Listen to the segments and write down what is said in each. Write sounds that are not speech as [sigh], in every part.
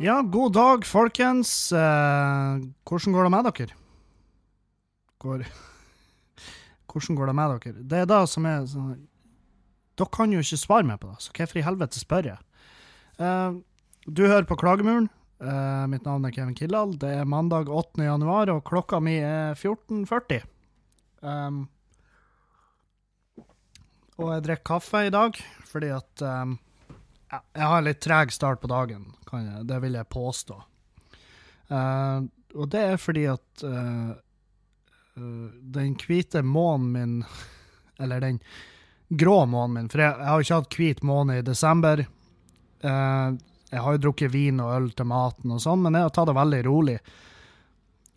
Ja, god dag, folkens. Eh, hvordan går det med dere? Går [laughs] Hvordan går det med dere? Det er det som er sånn Dere kan jo ikke svare meg på det, så hvorfor i helvete spør jeg? Eh, du hører på Klagemuren. Eh, mitt navn er Kevin Kildahl. Det er mandag 8. januar, og klokka mi er 14.40. Um, og jeg drikker kaffe i dag fordi at um, jeg har en litt treg start på dagen, jeg, det vil jeg påstå. Uh, og det er fordi at uh, uh, den hvite månen min, [laughs] eller den grå månen min, for jeg, jeg har ikke hatt hvit måne i desember. jeg har jo drukket vin og øl til maten og sånn, men jeg har tatt det veldig rolig.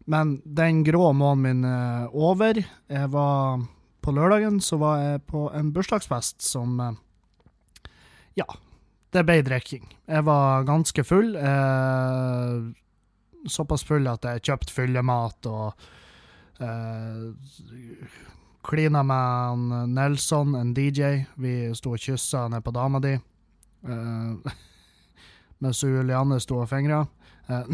Men den grå månen min er over. Jeg var På lørdagen så var jeg på en bursdagsfest som Ja, det ble drikking. Jeg var ganske full. Eh, såpass full at jeg kjøpte fyllemat og eh, klina med Nelson, en DJ. Vi sto og kyssa ned på dama di. Eh, [laughs] mens Julianne sto og fingra. Eh, [laughs]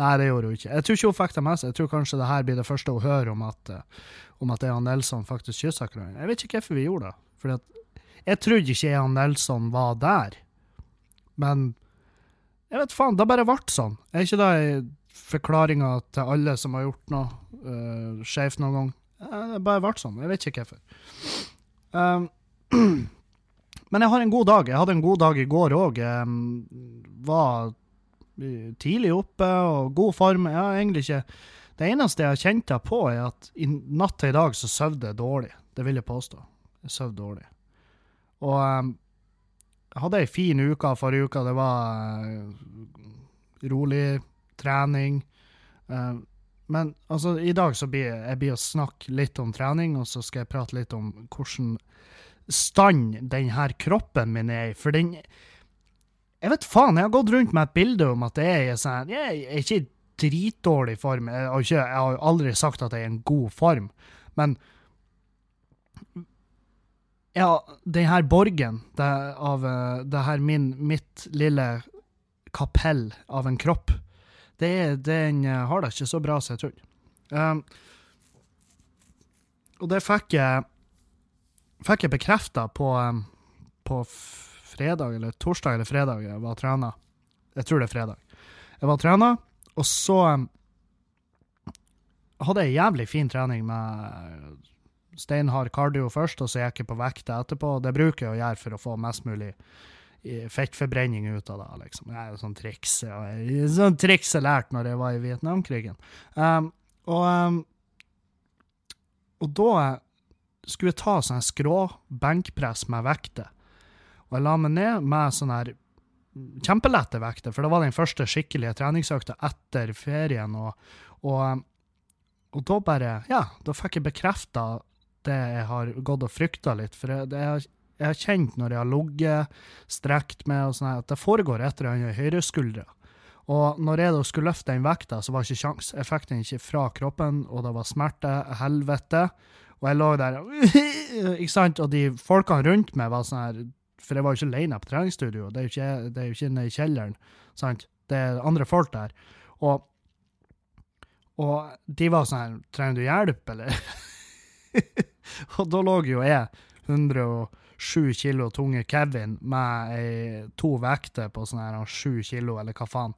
Nei, det gjorde hun ikke. Jeg tror ikke hun fikk det med seg. Jeg tror kanskje det her blir det første hun hører om at, eh, om at jeg og Nelson faktisk kyssa hverandre. Jeg vet ikke hvorfor vi gjorde det. Fordi at jeg trodde ikke Jan Nelson var der, men jeg vet faen, det bare ble sånn. Er ikke det forklaringa til alle som har gjort noe uh, skjevt noen gang? Det bare ble sånn. Jeg vet ikke hvorfor. Um, [clears throat] men jeg har en god dag. Jeg hadde en god dag i går òg. Um, var tidlig oppe og god form. Jeg har egentlig ikke Det eneste jeg har kjent på, er at i natt til i dag så sov jeg dårlig. Det vil jeg påstå. Jeg sov dårlig. Og um, jeg hadde ei fin uke forrige uke. Det var uh, rolig trening. Uh, men altså, i dag så blir jeg, jeg blir å snakke litt om trening, og så skal jeg prate litt om hvordan stand denne kroppen min er i. For den Jeg vet faen, jeg har gått rundt med et bilde om at jeg er sånn Jeg er ikke i dritdårlig form. Jeg har, ikke, jeg har aldri sagt at jeg er i en god form, men ja, den her borgen det, av eh, det her min, mitt lille kapell av en kropp, det, den eh, har det ikke så bra som jeg trodde. Um, og det fikk jeg fikk jeg bekrefta på, um, på fredag eller torsdag eller fredag jeg var trena. Jeg tror det er fredag. Jeg var trena, og så um, hadde jeg jævlig fin trening med steinhard kardio først, og så gikk jeg på vekta etterpå. Det bruker jeg å gjøre for å få mest mulig fettforbrenning ut av det. liksom. Det er jo sånn triks sånn triks jeg lærte når jeg var i Vietnamkrigen. Um, og, um, og da skulle jeg ta sånn skrå benkpress med vekter. Og jeg la meg ned med sånn her kjempelette vekter, for det var den første skikkelige treningsøkta etter ferien. Og, og, og da bare Ja, da fikk jeg bekrefta det jeg har gått og frykta litt. For jeg, det jeg, jeg, har kjent når jeg har ligget, strekt meg og sånn, at det foregår et eller annet i høyreskuldra. Og når jeg da skulle løfte den vekta, så var det ikke sjans. Jeg fikk den ikke fra kroppen, og det var smerte, helvete. Og jeg lå der, [laughs] ikke sant, og de folkene rundt meg var sånn her For jeg var jo ikke alene på treningsstudio, det er jo ikke, det er jo ikke nede i kjelleren, sant. Det er andre folk der. Og, og de var sånn her Trenger du hjelp, eller? [laughs] [laughs] og da lå jo jeg, 107 kilo tunge Kevin, med ei, to vekter på sånn her 7 kilo, eller hva faen.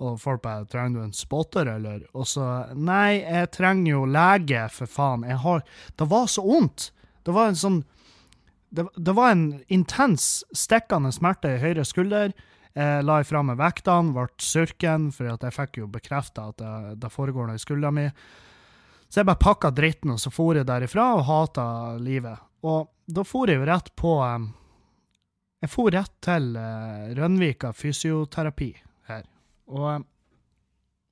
Og folk bare 'Trenger du en spotter, eller?' Og så 'Nei, jeg trenger jo lege, for faen. Jeg har Det var så vondt! Det var en sånn Det, det var en intens, stikkende smerte i høyre skulder. Jeg la ifra meg vektene, ble surken, for jeg fikk jo bekrefta at det, det foregår noe i skuldra mi. Så jeg bare pakka dritten, og så for jeg derifra og hata livet. Og da for jeg jo rett på Jeg for rett til uh, Rønvika fysioterapi her. Og,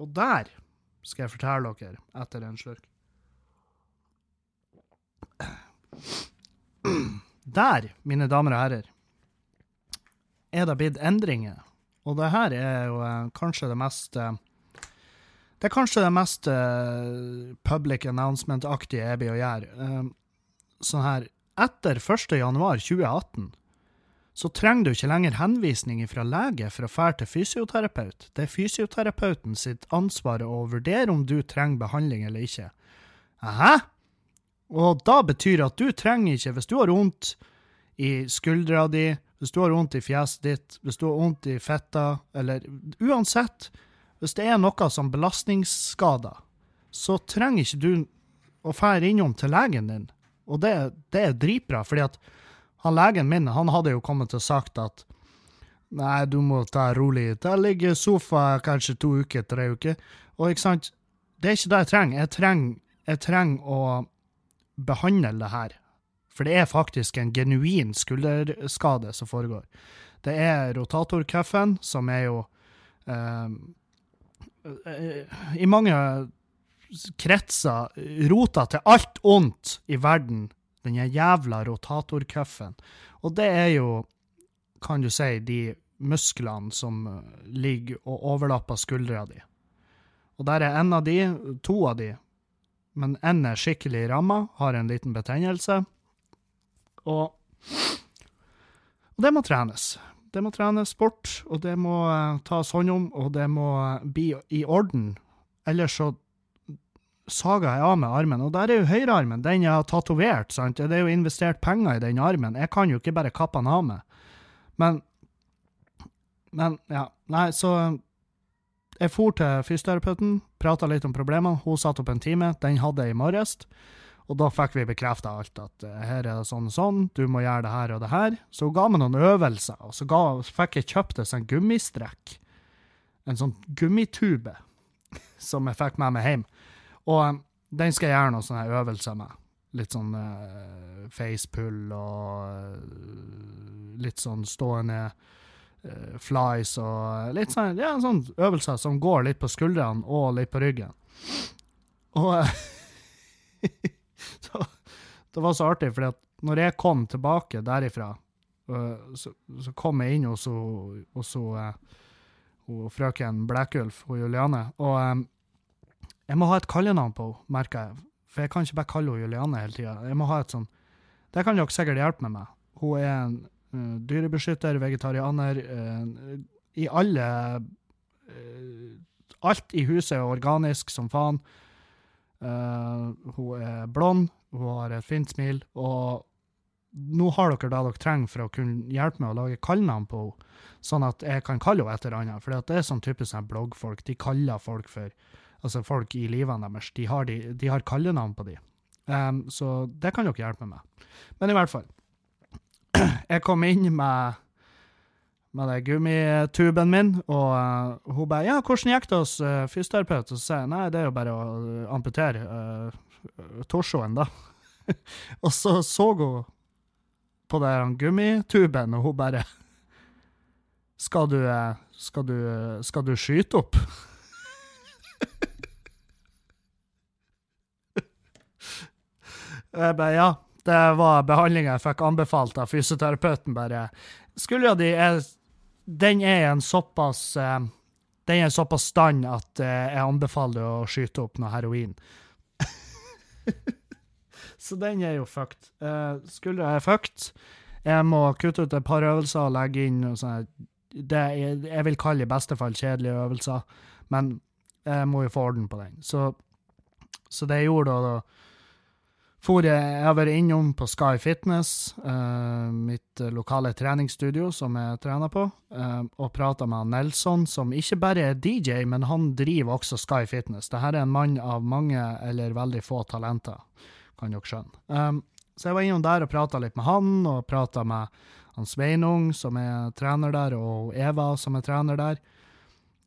og der skal jeg fortelle dere etter en slurk. Der, mine damer og herrer, er det blitt endringer. Og det her er jo uh, kanskje det mest uh, det er kanskje det mest uh, public announcement-aktige jeg blir å gjøre. Uh, sånn her Etter 1. januar 2018 så trenger du ikke lenger henvisning fra lege for å fære til fysioterapeut. Det er fysioterapeuten sitt ansvar å vurdere om du trenger behandling eller ikke. Hæ? Og da betyr at du trenger ikke, hvis du har vondt i skuldra di, hvis du har vondt i fjeset ditt, hvis du har vondt i fetta, eller uansett, hvis det er noe som belastningsskader, så trenger ikke du å fære innom til legen din. Og det, det er dritbra, fordi at han legen min han hadde jo kommet og sagt at nei, du må ta rolig. Der ligger sofa kanskje to uker, tre uker. Og ikke sant, det er ikke det jeg trenger. Jeg trenger, jeg trenger å behandle det her. For det er faktisk en genuin skulderskade som foregår. Det er rotatorkøffen, som er jo eh, I mange kretser rota til alt ondt i verden den jævla rotatorcuffen. Og det er jo, kan du si, de musklene som eh, ligger og overlapper skuldra di. Og der er en av de, to av de, men én er skikkelig ramma, har en liten betennelse. Og, og det må trenes. Det må trenes bort, og det må uh, tas hånd om, og det må uh, bli i orden. Ellers så saga jeg av med armen. Og der er jo høyrearmen, den jeg har tatovert, sant. Det er jo investert penger i den armen. Jeg kan jo ikke bare kappe den av meg. Men Men, ja. Nei, så jeg for til fysioterapeuten, prata litt om problemene. Hun satte opp en time. Den hadde jeg i morges. Og da fikk vi bekrefta alt, at uh, her er det sånn og sånn, du må gjøre det her og det her. Så hun ga meg noen øvelser, og så, ga, fikk jeg kjøpt en sånn gummistrekk. En sånn gummitube [laughs] som jeg fikk med meg hjem. Og um, den skal jeg gjøre noen sånne øvelser med. Litt sånn uh, facepull og litt sånn stående uh, flies og litt sånn, ja, sånn øvelser som går litt på skuldrene og litt på ryggen. Og [laughs] [laughs] så, det var så artig, for når jeg kom tilbake derifra, så, så, kom jeg inn hos, hos, hos frøken Blekulf, og Juliane, og um, jeg må ha et kallenavn på henne, merker jeg. For jeg kan ikke bare kalle henne Juliane hele tida. Jeg må ha et sånn Det kan dere sikkert hjelpe med meg. Hun er en uh, dyrebeskytter, vegetarianer. Uh, I alle uh, Alt i huset er organisk som faen. Hun er blond, hun har et fint smil, og nå har dere det dere trenger for å kunne hjelpe meg å lage kallenavn på henne, sånn at jeg kan kalle henne et eller annet. For det er sånn typisk sånn bloggfolk. De kaller folk for altså folk i livene deres, de har, de, de har kallenavn på de. Um, så det kan dere hjelpe meg med. Men i hvert fall. [clears throat] Jeg kom inn med, med den gummituben min, og uh, hun bare 'Ja, hvordan gikk det hos uh, fysioterapeut?' Og så sier jeg nei, det er jo bare å uh, amputere uh, torsoen, da. [laughs] og så så hun på den gummituben, og hun bare skal du, skal du, skal du skyte opp? [laughs] Jeg bare, ja, det var behandlinga jeg fikk anbefalt av fysioterapeuten. bare. Skulle jo de, er Den er en såpass eh, den er såpass stand at eh, jeg anbefaler å skyte opp noe heroin. [laughs] Så den er jo fucked. Uh, skuldra er fucked. Jeg må kutte ut et par øvelser og legge inn sånne det jeg vil kalle i beste fall kjedelige øvelser, men jeg må jo få orden på den. Så, så det jeg gjorde da, da For jeg, jeg har vært innom på Sky Fitness, uh, mitt lokale treningsstudio som jeg trener på, uh, og prata med Nelson, som ikke bare er DJ, men han driver også Sky Fitness. Dette er en mann av mange eller veldig få talenter, kan dere skjønne. Um, så jeg var innom der og prata litt med han, og prata med han Sveinung, som er trener der, og Eva, som er trener der.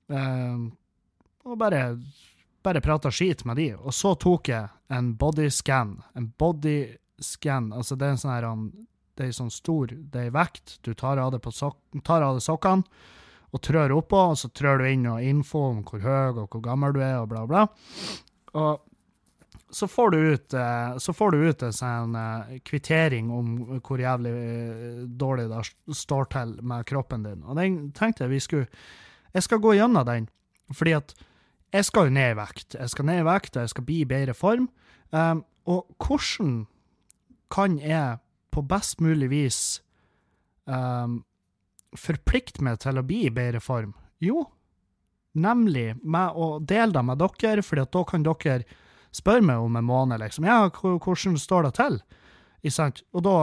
Um, og bare bare prata skit med de. Og så tok jeg en bodyscan. En bodyscan, altså det er en sånn her Det er sånn stor Det er vekt. Du tar av det, sok sokkene og trør oppå, og så trør du inn noe info om hvor høy og hvor gammel du er, og bla, bla. Og så får du ut, eh, så får du ut en sånn eh, kvittering om hvor jævlig eh, dårlig det står til med kroppen din. Og den tenkte jeg vi skulle Jeg skal gå gjennom den, fordi at jeg skal jo ned i vekt. Jeg skal ned i vekt, og jeg skal bli i bedre form. Um, og hvordan kan jeg på best mulig vis um, forplikte meg til å bli i bedre form? Jo, nemlig med å dele det med dere, for da kan dere spørre meg om en måned, liksom. Ja, hvordan står det til? Og da,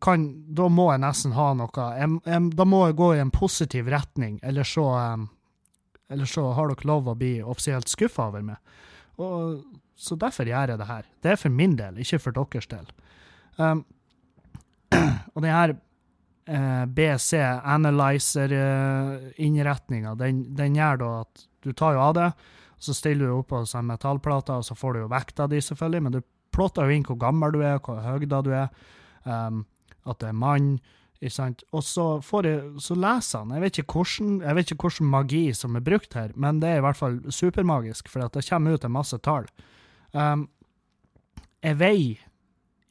kan, da, må jeg nesten ha noe jeg, jeg, Da må jeg gå i en positiv retning, eller så, um, eller så har dere lov å bli offisielt skuffa over meg. Og, så derfor gjør jeg det her. Det er for min del, ikke for deres del. Um, [clears throat] og den her eh, BC Analyzer-innretninga, den, den, gjør da at du tar jo av det, så stiller du opp på sånn metallplater, og så får du jo vekta di, selvfølgelig, men du plotter jo inn hvor gammel du er, hvor høy du er, um, at du er mann. Ikke sant? Og så, får jeg, så leser han. Jeg vet, ikke hvordan, jeg vet ikke hvordan magi som er brukt her, men det er i hvert fall supermagisk, for det kommer ut en masse tall. Um, jeg veier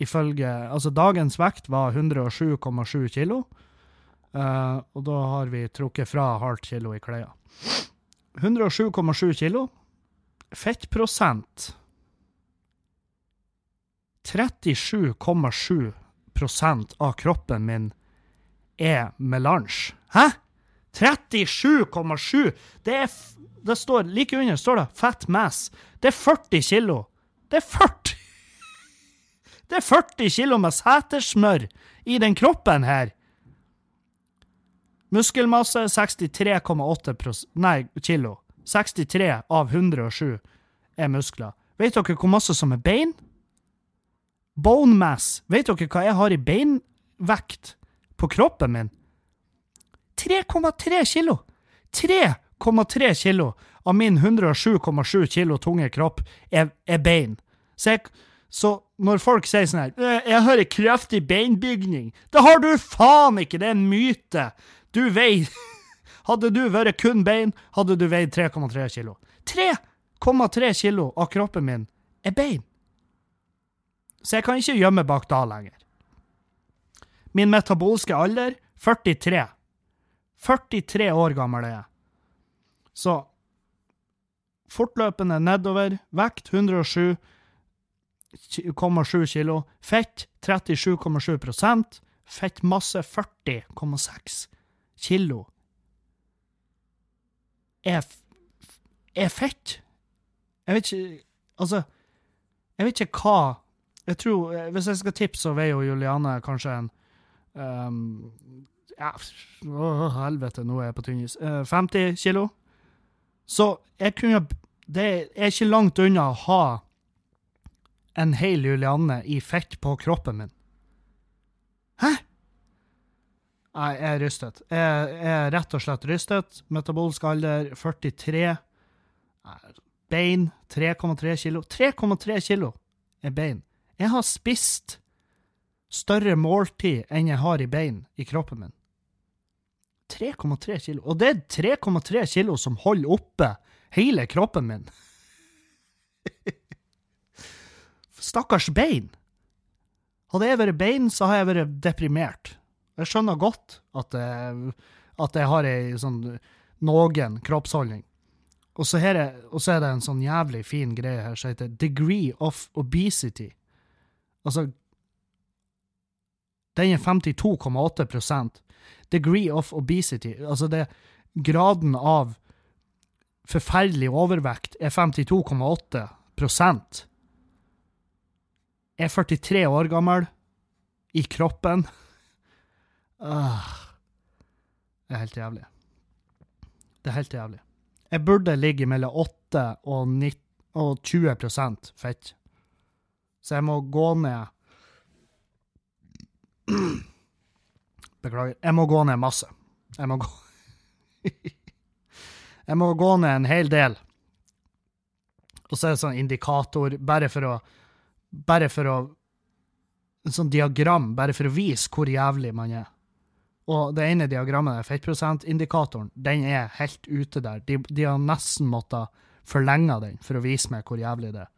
ifølge Altså, dagens vekt var 107,7 kilo. Uh, og da har vi trukket fra halvt kilo i klærne. 107,7 kilo. Fettprosent 37,7 prosent av kroppen min er melange. Hæ?! 37,7! Det er det står, Like under står det 'fat mass'. Det er 40 kilo. Det er 40 [laughs] Det er 40 kilo med setersmør i den kroppen her. Muskelmasse 63,8 Nei, kilo. 63 av 107 er muskler. Vet dere hvor masse som er bein? Bone mass. Vet dere hva jeg har i beinvekt på kroppen min? 3,3 kilo! 3,3 kilo av min 107,7 kilo tunge kropp er, er bein. Så jeg så når folk sier sånn her 'Jeg har en kraftig beinbygning', det har du faen ikke! Det er en myte! Du veier [laughs] Hadde du vært kun bein, hadde du veid 3,3 kilo. 3,3 kilo av kroppen min er bein! Så jeg kan ikke gjemme bak da lenger. Min metabolske alder 43. 43 år gammel er jeg. Så fortløpende nedover. Vekt 107,7 kilo. Fett 37,7% Fettmasse 40,6 kilo. Er, er fett. Jeg vet ikke Altså, jeg vet ikke hva Jeg tror, Hvis jeg skal tippe, så veier jo Juliane kanskje en um, ja, å, helvete, nå er jeg på tynnis. Uh, 50 kilo. Så jeg kunne Det er ikke langt unna å ha en hel Julianne i fett på kroppen min. Hæ? Nei, jeg er rystet. Jeg er rett og slett rystet. Metabolsk alder 43. Bein 3,3 kilo. 3,3 kilo er bein. Jeg har spist større måltid enn jeg har i bein i kroppen min. 3,3 kilo. Og det er 3,3 kilo som holder oppe hele kroppen min. [laughs] Stakkars bein. Hadde jeg vært bein, så har jeg vært deprimert. Jeg skjønner godt at jeg, at jeg har ei sånn noen kroppsholdning. Og så, er, og så er det en sånn jævlig fin greie her som heter degree of obesity. Altså Den er 52,8% Degree of obesity. Altså det Graden av forferdelig overvekt er 52,8% er 43 år gammel. I kroppen. Uh, Det er helt jævlig. Det er helt jævlig. Jeg burde ligge mellom 8 og, 19, og 20 fett. Så jeg må gå ned Beklager. Jeg må gå ned masse. Jeg må gå [laughs] Jeg må gå ned en hel del. Og så er det sånn indikator, bare for å bare for å En sånn diagram, bare for å vise hvor jævlig man er. Og det ene diagrammet, er fettprosentindikatoren, den er helt ute der. De, de har nesten måttet forlenge den for å vise meg hvor jævlig det er.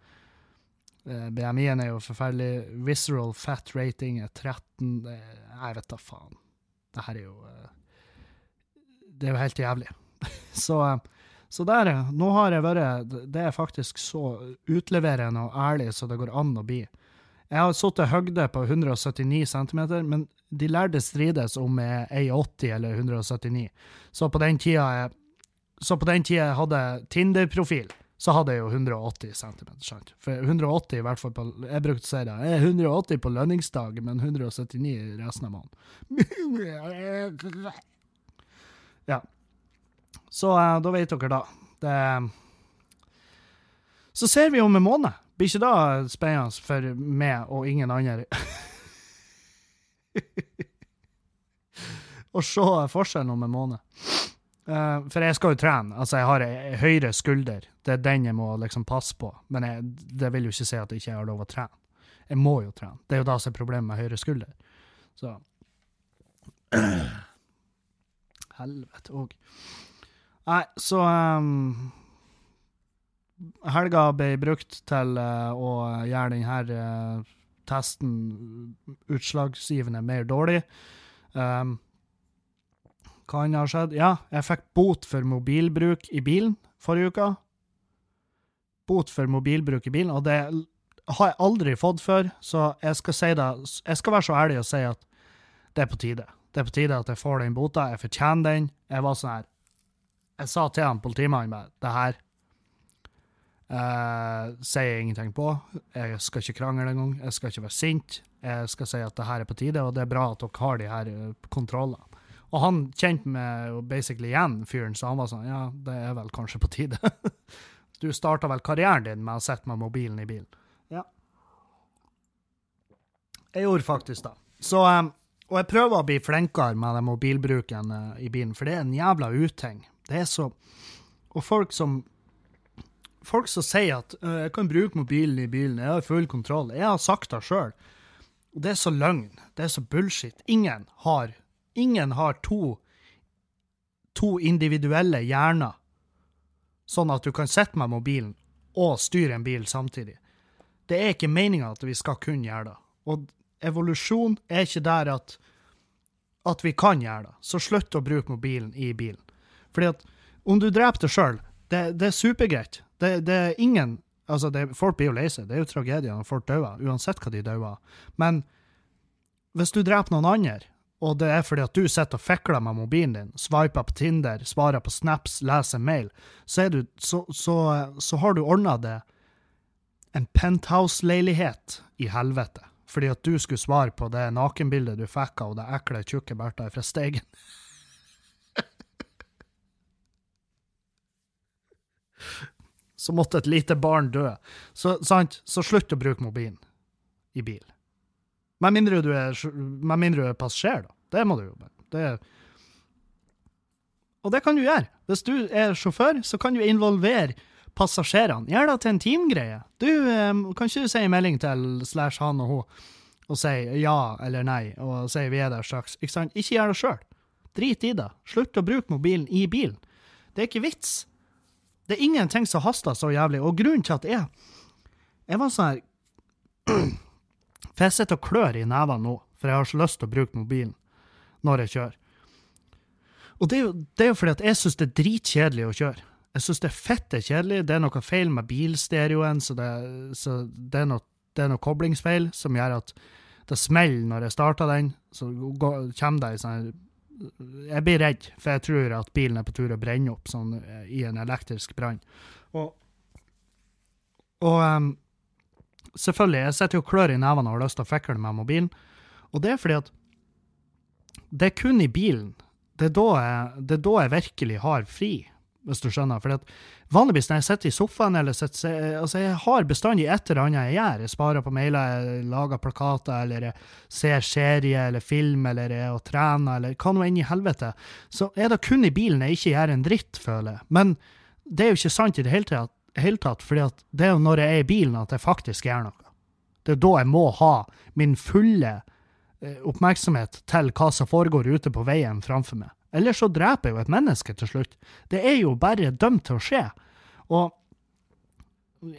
Eh, BMI-en er jo forferdelig. Visceral fat rating er 13 Jeg vet da faen. Det her er jo eh, Det er jo helt jævlig. [laughs] Så eh, så der, nå har jeg vært Det er faktisk så utleverende og ærlig så det går an å bli. Jeg har sittet høgde på 179 cm, men de lærde strides om jeg er 1,80 eller 179. Så på den tida jeg, så på den tida jeg hadde Tinder-profil, så hadde jeg jo 180 cm. Sant? For 180 i hvert fall på Jeg brukte å si det. Jeg er 180 på lønningsdag, men 179 resten av måneden. [laughs] Ja. Så eh, da vet dere, da. Det Så ser vi om en måned. Blir ikke da spennende for meg og ingen andre? [laughs] Å se forskjellen om en måned. Uh, for jeg skal jo trene. Altså, jeg har høyre skulder. Det er den jeg må liksom passe på. Men jeg, det vil jo ikke si at jeg ikke har lov å trene. Jeg må jo trene. Det er jo da som er problemet med høyre skulder. Så Helvete òg. Nei, så um, helga ble brukt til uh, å gjøre denne uh, testen utslagsgivende mer dårlig. Um, hva annet har skjedd? Ja, jeg fikk bot for mobilbruk i bilen forrige uke. Bot for mobilbruk i bilen, og det har jeg aldri fått før, så jeg skal si det Jeg skal være så ærlig og si at det er på tide. Det er på tide at jeg får den bota. Jeg fortjener den. Jeg var sånn her Jeg sa til han politimannen bare Det her eh, sier jeg ingenting på. Jeg skal ikke krangle engang. Jeg skal ikke være sint. Jeg skal si at det her er på tide, og det er bra at dere har de her uh, kontrollene. Og han kjente meg basically igjen, fyren, så han var sånn Ja, det er vel kanskje på tide. [laughs] du starta vel karrieren din med å sitte med mobilen i bilen? Ja. Jeg gjorde faktisk det. Så um, Og jeg prøver å bli flinkere med den mobilbruken uh, i bilen, for det er en jævla uting. Det er så Og folk som folk som sier at 'jeg kan bruke mobilen i bilen, jeg har full kontroll'. Jeg har sagt det sjøl. Det er så løgn. Det er så bullshit. Ingen har, ingen har to, to individuelle hjerner, sånn at du kan sitte med mobilen og styre en bil samtidig. Det er ikke meninga at vi skal kunne gjøre det. Og evolusjon er ikke der at, at vi kan gjøre det. Så slutt å bruke mobilen i bilen. Fordi at om du dreper deg sjøl, det, det, er supergreit. Det, det er ingen Altså, det, folk blir jo lei seg. Det er jo tragedier når folk dør, uansett hva de dauer. Men hvis du dreper noen andre, og det er fordi at du sitter og fikler med mobilen din, sveiper på Tinder, svarer på snaps, leser mail, så, du, så, så, så har du ordna det en penthouse-leilighet i helvete. Fordi at du skulle svare på det nakenbildet du fikk av det ekle, tjukke Bertha fra Steigen. så måtte et lite barn dø. Så, sant? så slutt å bruke mobilen i bil. Med mindre du er, mindre du er passasjer, da. Det må du jo. Det, og det kan du gjøre. Hvis du er sjåfør, så kan du involvere passasjerene. Gjør det til en teamgreie. Du, kan ikke du si en melding til slash han og hun og si ja eller nei, og si vi er der straks? Ikke sant? Ikke gjør det sjøl. Drit i det. Slutt å bruke mobilen i bilen. Det er ikke vits. Det er ingenting som haster så jævlig. Og grunnen til at jeg Jeg var sånn her [clears throat] For jeg sitter og klør i nevene nå, for jeg har så lyst til å bruke mobilen når jeg kjører. Og det er jo, det er jo fordi at jeg syns det er dritkjedelig å kjøre. Jeg syns det er fette kjedelig. Det er noe feil med bilstereoen, så det, så det, er, noe, det er noe koblingsfeil som gjør at det smeller når jeg starter den. Så går, kommer det ei sånn jeg blir redd, for jeg tror at bilen er på tur å brenne opp sånn, eh, i en elektrisk brann. Og, og um, selvfølgelig, jeg sitter jo og klør i nevene og har lyst til å fikle med mobilen. Og det er fordi at det er kun i bilen. Det er da jeg, det er da jeg virkelig har fri, hvis du skjønner. For vanligvis når jeg sitter i sofaen eller sitter, altså Jeg har bestandig et eller annet jeg gjør. Jeg sparer på mailer, jeg lager plakater, eller jeg ser serie eller film, eller jeg og trener, eller hva nå enn i helvete. Så er det kun i bilen jeg ikke gjør en dritt, føler jeg. Men det er jo ikke sant i det hele tatt, hele tatt fordi det er jo når jeg er i bilen at jeg faktisk gjør noe. Det er da jeg må ha min fulle oppmerksomhet til hva som foregår ute på veien framfor meg. Eller så dreper jeg jo et menneske til slutt. Det er jo bare dømt til å skje. Og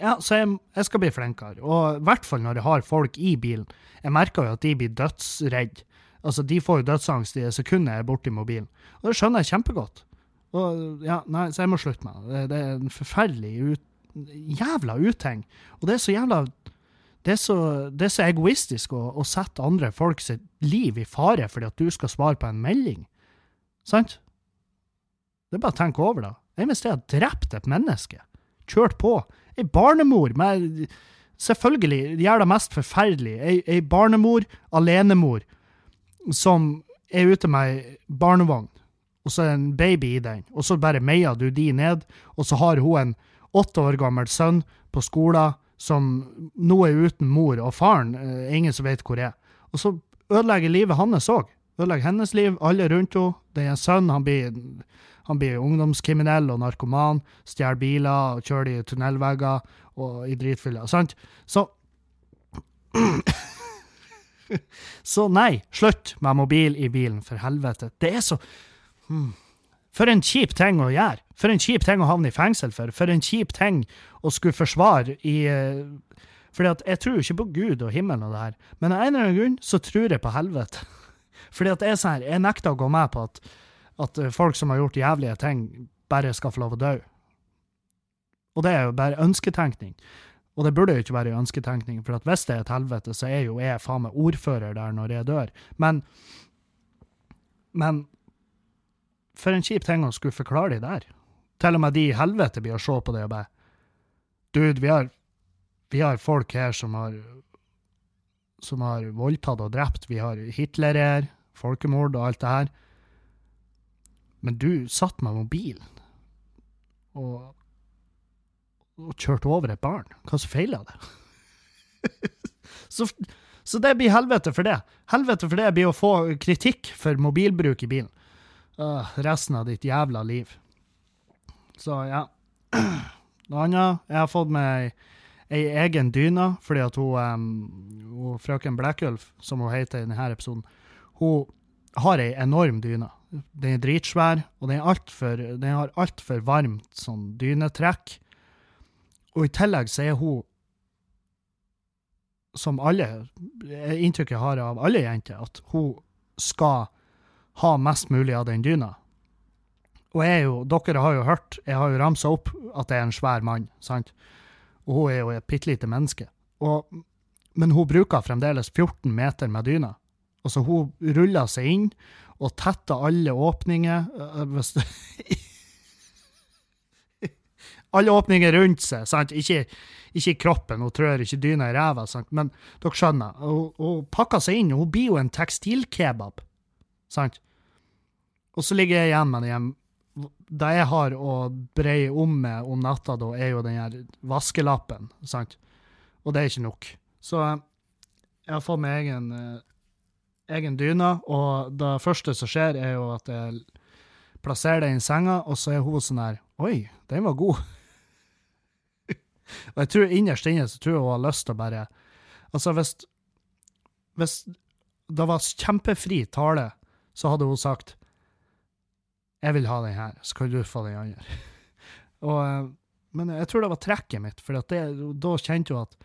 ja, så jeg, jeg skal bli flinkere. Og i hvert fall når jeg har folk i bilen. Jeg merker jo at de blir dødsredde. Altså, de får jo dødsangst i det sekundet jeg er borti mobilen. Og det skjønner jeg kjempegodt. Og ja, nei, Så jeg må slutte med det. Det er en forferdelig ut, jævla uting. Og det er så jævla det er så, det er så egoistisk å, å sette andre folk sitt liv i fare fordi at du skal svare på en melding. Sant? Det er bare å tenke over det. Jeg hvis jeg har drept et menneske, kjørt på, ei barnemor med Selvfølgelig gjør det mest forferdelig. Ei, ei barnemor, alenemor, som er ute med ei barnevogn, og så er det en baby i den, og så bare meier du de ned, og så har hun en åtte år gammel sønn på skolen som nå er uten mor, og faren eh, ingen som vet hvor er. Og så ødelegger livet hans òg. Ødelegger hennes liv, alle rundt henne. Det er en sønn, han blir han blir ungdomskriminell og narkoman, stjeler biler og kjører i tunnelvegger og i dritfylla. Sant? Så [clears throat] Så nei, slutt med mobil i bilen, for helvete. Det er så hmm. For en kjip ting å gjøre. For en kjip ting å havne i fengsel for. For en kjip ting å skulle forsvare i uh, fordi at jeg tror ikke på Gud og himmelen og det her, men av en eller annen grunn så tror jeg på helvete. [laughs] Fordi at jeg, sånn her, jeg nekter å gå med på at at eh, folk som har gjort jævlige ting, bare skal få lov å dø. Og det er jo bare ønsketenkning. Og det burde jo ikke være ønsketenkning, for hvis det er et helvete, så er jo jeg faen meg ordfører der når jeg dør. Men Men for en kjip ting å skulle forklare de der. Til og med de i helvete blir å se på det og bare Dude, vi har, vi har folk her som har som har voldtatt og drept. Vi har Hitler her, folkemord og alt det her. Men du satt med mobilen og, og kjørte over et barn. Hva som feila det? [laughs] så, så, det blir helvete for det. Helvete for det blir å få kritikk for mobilbruk i bilen. Uh, resten av ditt jævla liv. Så ja. Noe annet Jeg har fått meg ei egen dyne, fordi at hun, um, frøken Blackulf, som hun heter i denne episoden, hun har ei enorm dyne. Den er dritsvær, og den, er alt for, den har altfor varmt sånn dynetrekk. Og i tillegg så er hun, som alle Inntrykket jeg har av alle jenter, at hun skal ha mest mulig av den dyna. Og jeg er jo, dere har jo hørt, jeg har jo ramsa opp at det er en svær mann, sant? Og hun er jo et bitte lite menneske. Og, men hun bruker fremdeles 14 meter med dyna. Altså, hun ruller seg inn og tetter alle åpninger. Hvis [laughs] alle åpninger rundt seg, sant? Ikke, ikke i kroppen, hun trør ikke dyna i ræva, sant? men dere skjønner. Hun, hun pakker seg inn, hun blir jo en tekstilkebab, sant? Og så ligger jeg igjen med den Det jeg har å breie om med om natta, da, er jo den her vaskelappen, sant? Og det er ikke nok. Så jeg har fått meg egen egen dyne, og det første som skjer, er jo at jeg plasserer den i senga, og så er hun sånn her Oi, den var god. [laughs] og jeg tror innerst inne så tror jeg hun har lyst til å bare Altså, hvis, hvis det var kjempefri tale, så hadde hun sagt Jeg vil ha den her, så kan du få den andre. og, eh, men jeg tror det var trekket mitt, for det, da kjente hun at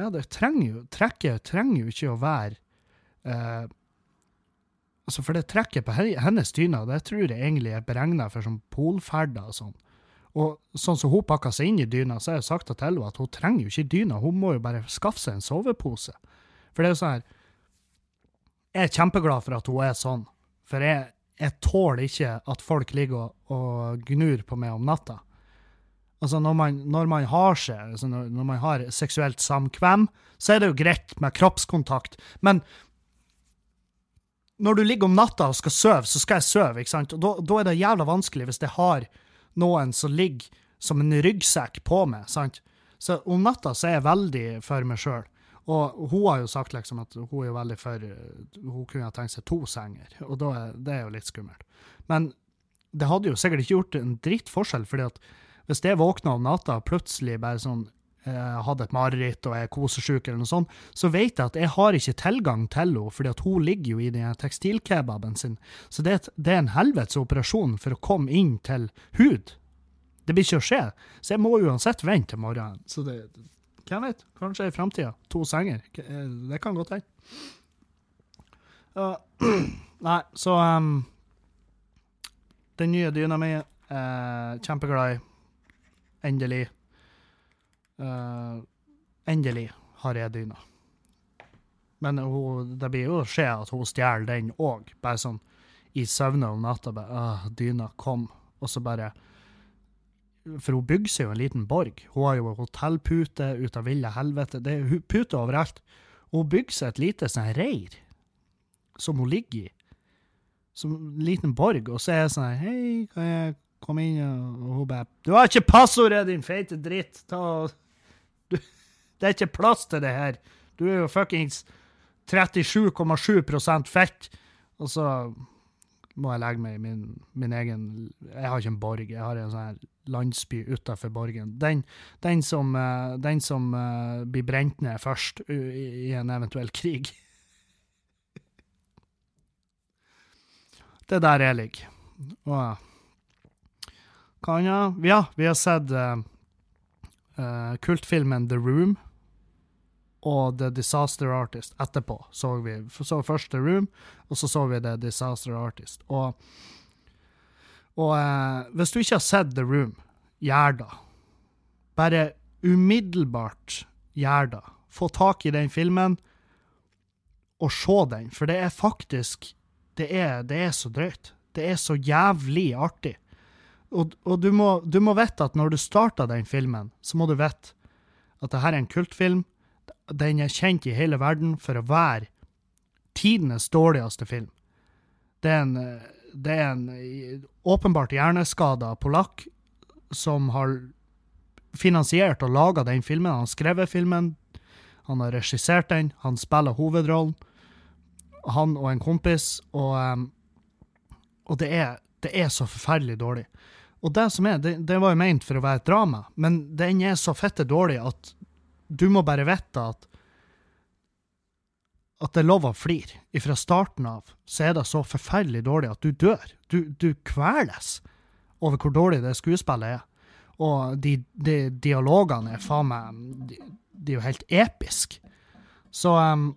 ja, det trenger jo, trekket trenger jo ikke å være eh, altså For det trekket på hennes dyna, det tror jeg egentlig er beregna for sånn polferder og sånn. Og sånn som hun pakka seg inn i dyna, så har jeg sagt til henne at hun trenger jo ikke dyna, hun må jo bare skaffe seg en sovepose. For det er jo sånn her Jeg er kjempeglad for at hun er sånn, for jeg, jeg tåler ikke at folk ligger og, og gnur på meg om natta. Altså, når man, når man har seg, altså når, når, man har seksuelt samkvem, så er det jo greit med kroppskontakt, men når du ligger om natta og skal sove, så skal jeg sove, ikke sant? Og da, er det jævla vanskelig hvis jeg har noen som ligger som en ryggsekk på meg, sant? Så om natta så er jeg veldig for meg sjøl. Og hun har jo sagt liksom at hun er jo veldig for Hun kunne ha tenkt seg to senger, og da det er jo litt skummelt. Men det hadde jo sikkert ikke gjort en dritt forskjell, fordi at hvis jeg våkna om natta og plutselig bare sånn Eh, hadde et mareritt og er kosesjuk, eller noe sånt, så vet jeg at jeg har ikke tilgang til henne, fordi at hun ligger jo i den tekstilkebaben sin. Så det, det er en helvetes operasjon for å komme inn til hud. Det blir ikke å skje. Så jeg må uansett vente til morgenen. Så det, hvem vet? Kanskje i framtida. To senger. Eh, det kan godt hende. Uh, [clears throat] nei, så um, Den nye dyna mi, uh, kjempeglad i. Endelig. Uh, endelig har jeg dyna. Men hun, det blir jo skje at hun stjeler den òg, bare sånn i søvne om natta. bare, uh, Dyna, kom. Og så bare For hun bygger seg jo en liten borg. Hun har jo hotellpute ut av ville helvete. Det er puter overalt. Hun bygger seg et lite sånn reir som hun ligger i. Som en liten borg. Og så er jeg sånn Hei, kan jeg komme inn? Og hun bare Du har ikke passordet, din feite dritt! Ta [laughs] du, Det er ikke plass til det her. Du er jo fuckings 37,7% fett. Og så må jeg legge meg i min, min egen Jeg har ikke en borg, jeg har en sånn her landsby utafor borgen. Den, den som, eh, den som eh, blir brent ned først i, en eventuell krig. Det er der jeg ligger. Og kan jeg Ja, vi har sett uh, eh, kultfilmen The Room og The Disaster Artist etterpå. Så vi så først The Room, og så så vi The Disaster Artist. Og, og eh, hvis du ikke har sett The Room, gjør det. Bare umiddelbart gjør det. Få tak i den filmen og se den, for det er faktisk Det er, det er så drøyt. Det er så jævlig artig. Og, og du, må, du må vite at når du starter den filmen, så må du vite at det her er en kultfilm. Den er kjent i hele verden for å være tidenes dårligste film. Det er en, eh, det er en eh, åpenbart hjerneskada polakk som har finansiert og laga den filmen. Han har skrevet filmen, han har regissert den, han spiller hovedrollen. Han og en kompis, og, em, og det, er, det er så forferdelig dårlig. Og det som er, det, det var jo ment for å være et drama, men den er så fette dårlig at du må bare vite at at det er lov å flire. Fra starten av så er det så forferdelig dårlig at du dør. Du, du kveles over hvor dårlig det skuespillet er. Og de, de dialogene er faen meg de, de er jo helt episke. Så um,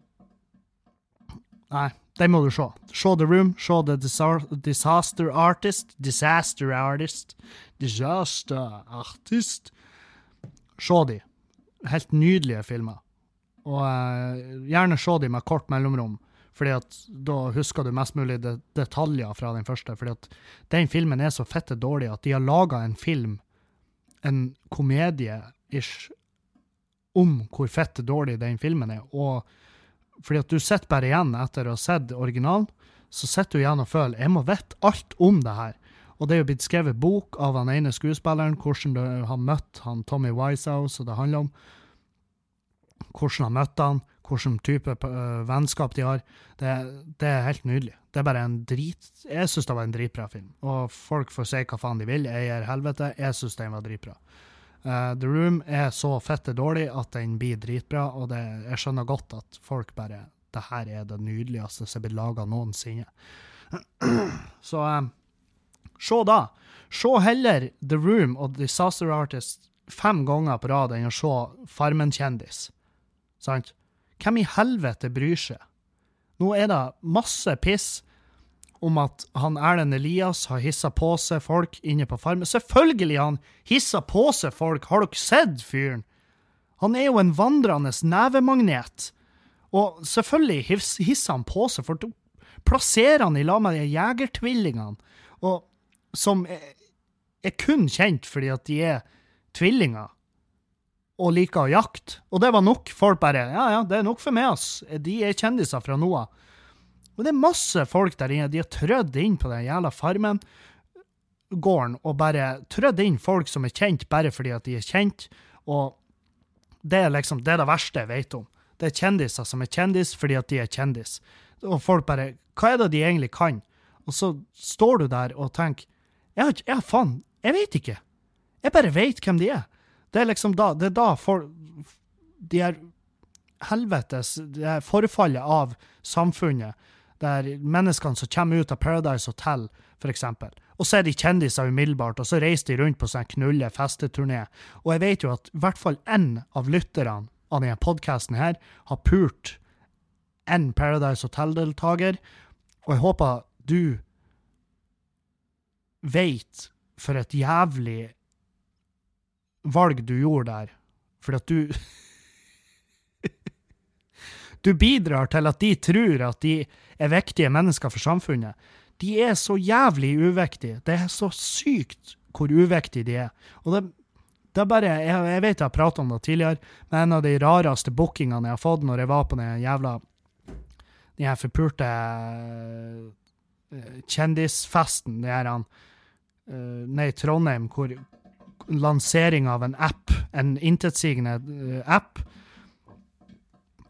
Nei, den må du se. Se The Room, se The Disaster Artist. Disaster Artist. Disaster Artist. Se de. Helt nydelige filmer. Og eh, gjerne se de med kort mellomrom, fordi at da husker du mest mulig det, detaljer fra den første. fordi at den filmen er så fette dårlig at de har laga en film, en komedie-ish, om hvor fette dårlig den filmen er. Og fordi at du sitter bare igjen etter å ha sett originalen, så sitter du igjen og føler jeg må vite alt om det her. Og det er jo blitt skrevet bok av han ene skuespilleren, hvordan du har møtt han Tommy Wisehouse, og det handler om hvordan han møtte han, hvilken type øh, vennskap de har. Det, det er helt nydelig. Det er bare en drit... Jeg syns det var en dritbra film. Og folk får si hva faen de vil, jeg gir helvete. Jeg syns den var dritbra. Uh, The Room er så fette dårlig at den blir dritbra, og det, jeg skjønner godt at folk bare Det her er det nydeligste som er blitt laga noensinne. [clears throat] Så um, se da. Se heller The Room og Disaster Artist fem ganger på rad enn å se Farmen-kjendis. Sant? Hvem i helvete bryr seg? Nå er det masse piss om at han Erlend Elias har hissa på seg folk inne på Farmen. Selvfølgelig han hissa på seg folk! Har dere sett fyren? Han er jo en vandrende nevemagnet. Og selvfølgelig hiss- hisser han på seg, for plasserer han i lag med de jegertvillingene, og som er, er kun kjent fordi at de er tvillinger og liker å jakte. Og det var nok. Folk bare Ja, ja, det er nok for meg, ass. De er kjendiser fra nå av. Og det er masse folk der inne. De har trødd inn på den jævla farmen gården og bare trødd inn folk som er kjent bare fordi at de er kjent. Og det er liksom det, er det verste jeg vet om. Det er kjendiser som er kjendis fordi at de er kjendis. Og folk bare Hva er det de egentlig kan? Og så står du der og tenker Jeg, har faen, jeg vet ikke. Jeg bare vet hvem de er. Det er liksom da, det er da for, de her helvetes det her forfallet av samfunnet, der menneskene som kommer ut av Paradise Hotel, eksempel, og så er de kjendiser umiddelbart, og så reiser de rundt på sånn knulle festeturné. Og jeg vet jo at i hvert fall én av lytterne av denne podkasten her har pult en Paradise Hotel-deltaker, og jeg håper du veit for et jævlig valg du gjorde der, fordi at du [laughs] Du bidrar til at de tror at de er viktige mennesker for samfunnet. De er så jævlig uviktige. Det er så sykt hvor uviktige de er. Og det, det er bare, jeg, jeg vet jeg har pratet om det tidligere, men en av de rareste bookingene jeg har fått når jeg var på den jævla Den her forpulte eh, kjendisfesten, det her uh, Nei, Trondheim, hvor lansering av en app, en intetsigende uh, app,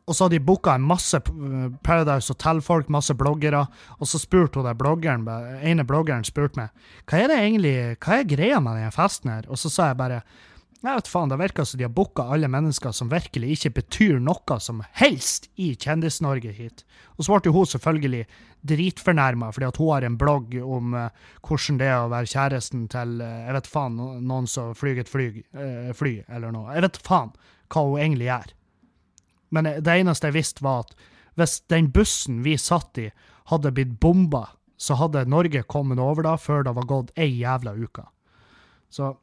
og så hadde de booka en masse eh, Paradise Hotel-folk, masse bloggere, og så spurte hun der bloggeren, ene bloggeren spurte meg hva er det egentlig, hva er greia med denne festen her, og så sa jeg bare jeg vet faen, Det virker som de har booka alle mennesker som virkelig ikke betyr noe som helst i Kjendis-Norge hit. Og så ble hun selvfølgelig dritfornærma fordi at hun har en blogg om uh, hvordan det er å være kjæresten til uh, jeg vet faen, noen som flyr et fly, uh, fly, eller noe. Jeg vet faen hva hun egentlig gjør. Men det eneste jeg visste, var at hvis den bussen vi satt i, hadde blitt bomba, så hadde Norge kommet over da før det var gått ei jævla uke. Så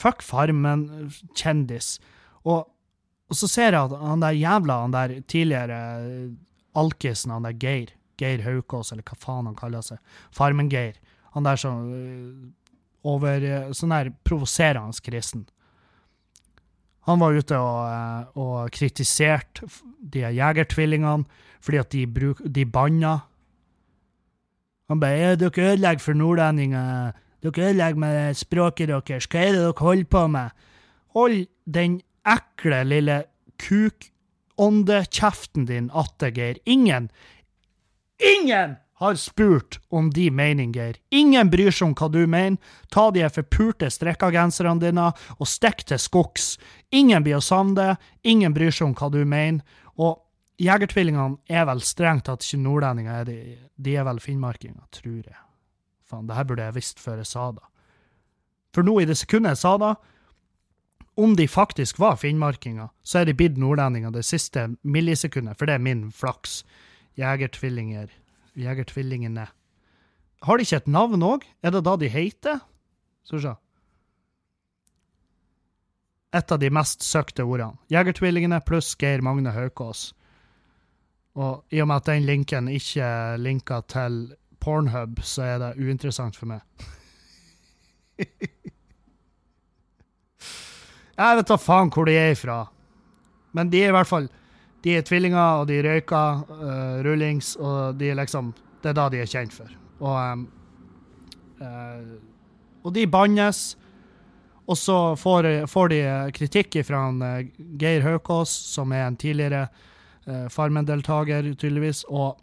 Fuck Farmen, kjendis. Og, og, så ser jeg at han der jævla, han der tidligere alkisen, han der Geir, Geir Haukås, eller hva faen han kaller seg, Farmen-Geir, han der som over Sånn der provoserende kristen. Han var ute og, eh, og kritiserte de jegertvillingene fordi at de, bruk, de banna. Han bare 'Dere ødelegger for nordlendinger. Dere ødelegger med språket deres. Hva er det dere holder på med?' Hold den ekle lille kukåndekjeften din atte, Geir. Ingen, ingen har spurt om de mening, Geir. Ingen bryr seg om hva du mener. Ta de forpurte strikkagenserne dine og stikk til skogs. Ingen blir å savne det. Ingen bryr seg om hva du mener. Og Jegertvillingene er vel strengt tatt ikke nordlendinger, de, de er vel finnmarkinger, tror jeg. Faen, det her burde jeg visst før jeg sa det. For nå, i det sekundet jeg sa det, om de faktisk var finnmarkinger, så er de blitt nordlendinger det siste millisekundet, for det er min flaks. Jegertvillinger Jegertvillingene. Har de ikke et navn òg? Er det da de heter? Skal vi se. Et av de mest søkte ordene. Jegertvillingene pluss Geir Magne Haukås. Og i og med at den linken ikke linker til Pornhub, så er det uinteressant for meg. Jeg vet da faen hvor de er ifra. Men de er i hvert fall de er tvillinger, og de røyker uh, rullings, og de er liksom Det er da de er kjent for. Og, um, uh, og de bannes. Og så får, får, de kritikk fra Geir Haukås, som er en tidligere uh, Farmen-deltaker, tydeligvis. Og,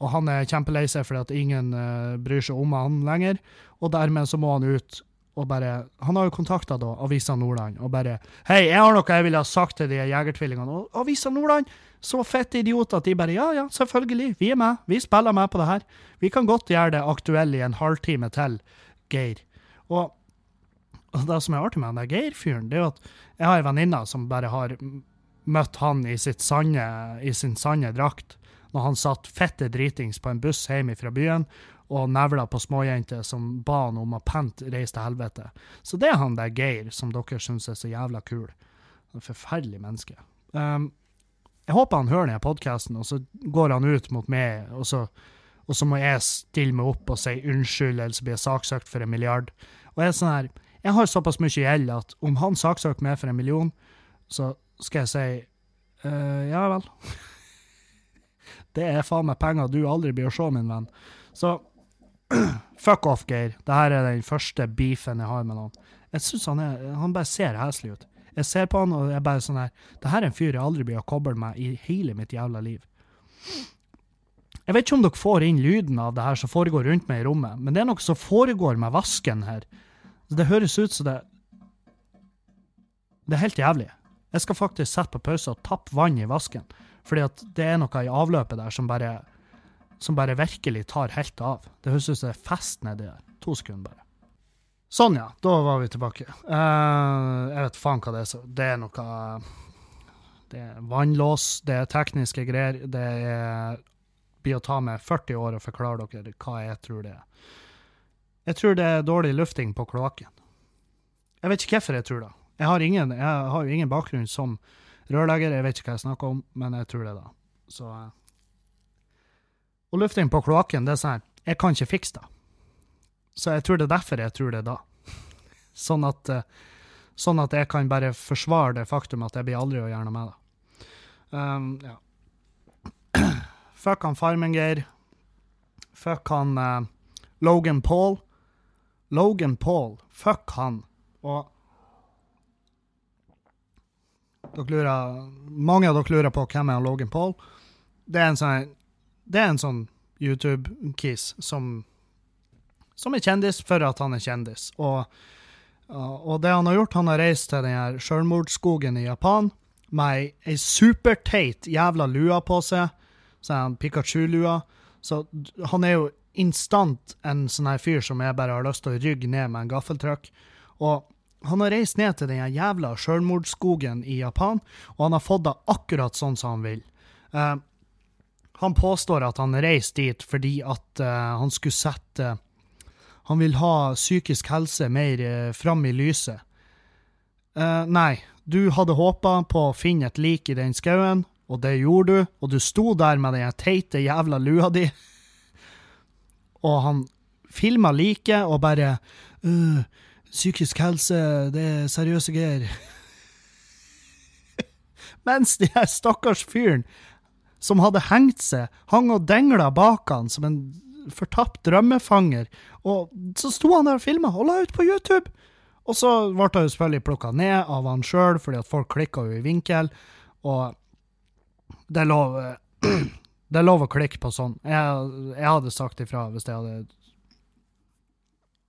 og, han er kjempelei seg fordi at ingen bryr seg om han lenger. Og dermed så må han ut og bare Han har jo kontakta Avisa Nordland og bare 'Hei, jeg har noe jeg ville ha sagt til de jegertvillingene.' Og Avisa Nordland, så fette idioter at de bare 'Ja, ja, selvfølgelig, vi er med. Vi spiller med på det her. Vi kan godt gjøre det aktuelle i en halvtime til, Geir.' Og, og det som er artig med den der Geir-fyren, det er jo at jeg har ei venninne som bare har møtt han i, sanne, i sin sanne drakt når han satt fette dritings på en buss hjemme fra byen og nevla på småjenter som ba han om å pent reise til helvete. Så det er han der Geir, som dere syns er så jævla kul. En forferdelig menneske. Um, jeg håper han hører denne podkasten, og så går han ut mot meg, og så, og så, må jeg stille meg opp og si unnskyld, eller så blir jeg saksøkt for en milliard. Og jeg er sånn her, jeg har såpass mye gjeld at om han saksøker meg for en million, så skal jeg si uh, ja vel. [laughs] det er faen meg penger du aldri blir å se, min venn. Så [clears throat] Fuck off, Geir. Dette er den første beefen jeg har med noen. Jeg synes han, han bare ser heslig ut. Jeg ser på han, og jeg bare sånn her Det her er en fyr jeg aldri blir å koble med i hele mitt jævla liv. Jeg vet ikke om dere får inn lyden av det her som foregår rundt meg i rommet, men det er noe som foregår med vasken her. Det høres ut som det Det er helt jævlig. Jeg skal faktisk sette på pause og tappe vann i vasken, fordi at det er noe i avløpet der som bare som bare virkelig tar helt av. Det høres ut som det er fest nedi der. To sekunder, bare. Sånn, ja. Da var vi tilbake. Uh, jeg vet faen hva det er. Så. Det er noe Det er vannlås, det er tekniske greier. Det er blir å ta med 40 år å forklare dere hva jeg tror det er. Jeg tror det er dårlig lufting på kloakken. Jeg vet ikke hvorfor jeg tror det. Jeg har, jeg har jo ingen bakgrunn som rørlegger. Jeg vet ikke hva jeg snakker om, men jeg tror det, da. Så eh. Og lufting på kloakken, det er sånn her Jeg kan ikke fikse det. Så jeg tror det er derfor jeg tror det da. [laughs] Sånn at, eh, sånn at jeg kan bare forsvare det faktum at jeg blir aldri å gjøre noe med det. Um, ja. [clears throat] Fuck han Farminger. Fuck han uh, Logan Paul. Logan Paul. Fuck han. Og dere lurer, mange av dere lurer på hvem er Logan Paul. Det er en sånn, sånn YouTube-kiss som, som er kjendis for at han er kjendis. Og, og det han har gjort, han har reist til den sjølmordsskogen i Japan med ei superteit jævla lua på seg, sånn Pikachu-lua. Så han er jo instant en sånn her fyr som jeg bare har lyst til å rygge ned med en gaffeltrykk. Og han har reist ned til den jævla sjølmordsskogen i Japan, og han har fått det akkurat sånn som han vil. Uh, han påstår at han reiste dit fordi at uh, han skulle sette Han vil ha psykisk helse mer uh, fram i lyset. Uh, nei, du hadde håpa på å finne et lik i den skauen, og det gjorde du, og du sto der med den teite jævla lua di, [laughs] og han filma liket og bare uh, Psykisk helse, det er seriøse greier. [laughs] Mens de her stakkars fyren som hadde hengt seg, hang og dengla bak han som en fortapt drømmefanger. Og så sto han der og filma og la ut på YouTube! Og så ble jo selvfølgelig plukka ned av han sjøl, fordi at folk klikka jo i vinkel. Og det er lov, [clears throat] det er lov å klikke på sånn. Jeg, jeg hadde sagt ifra hvis jeg hadde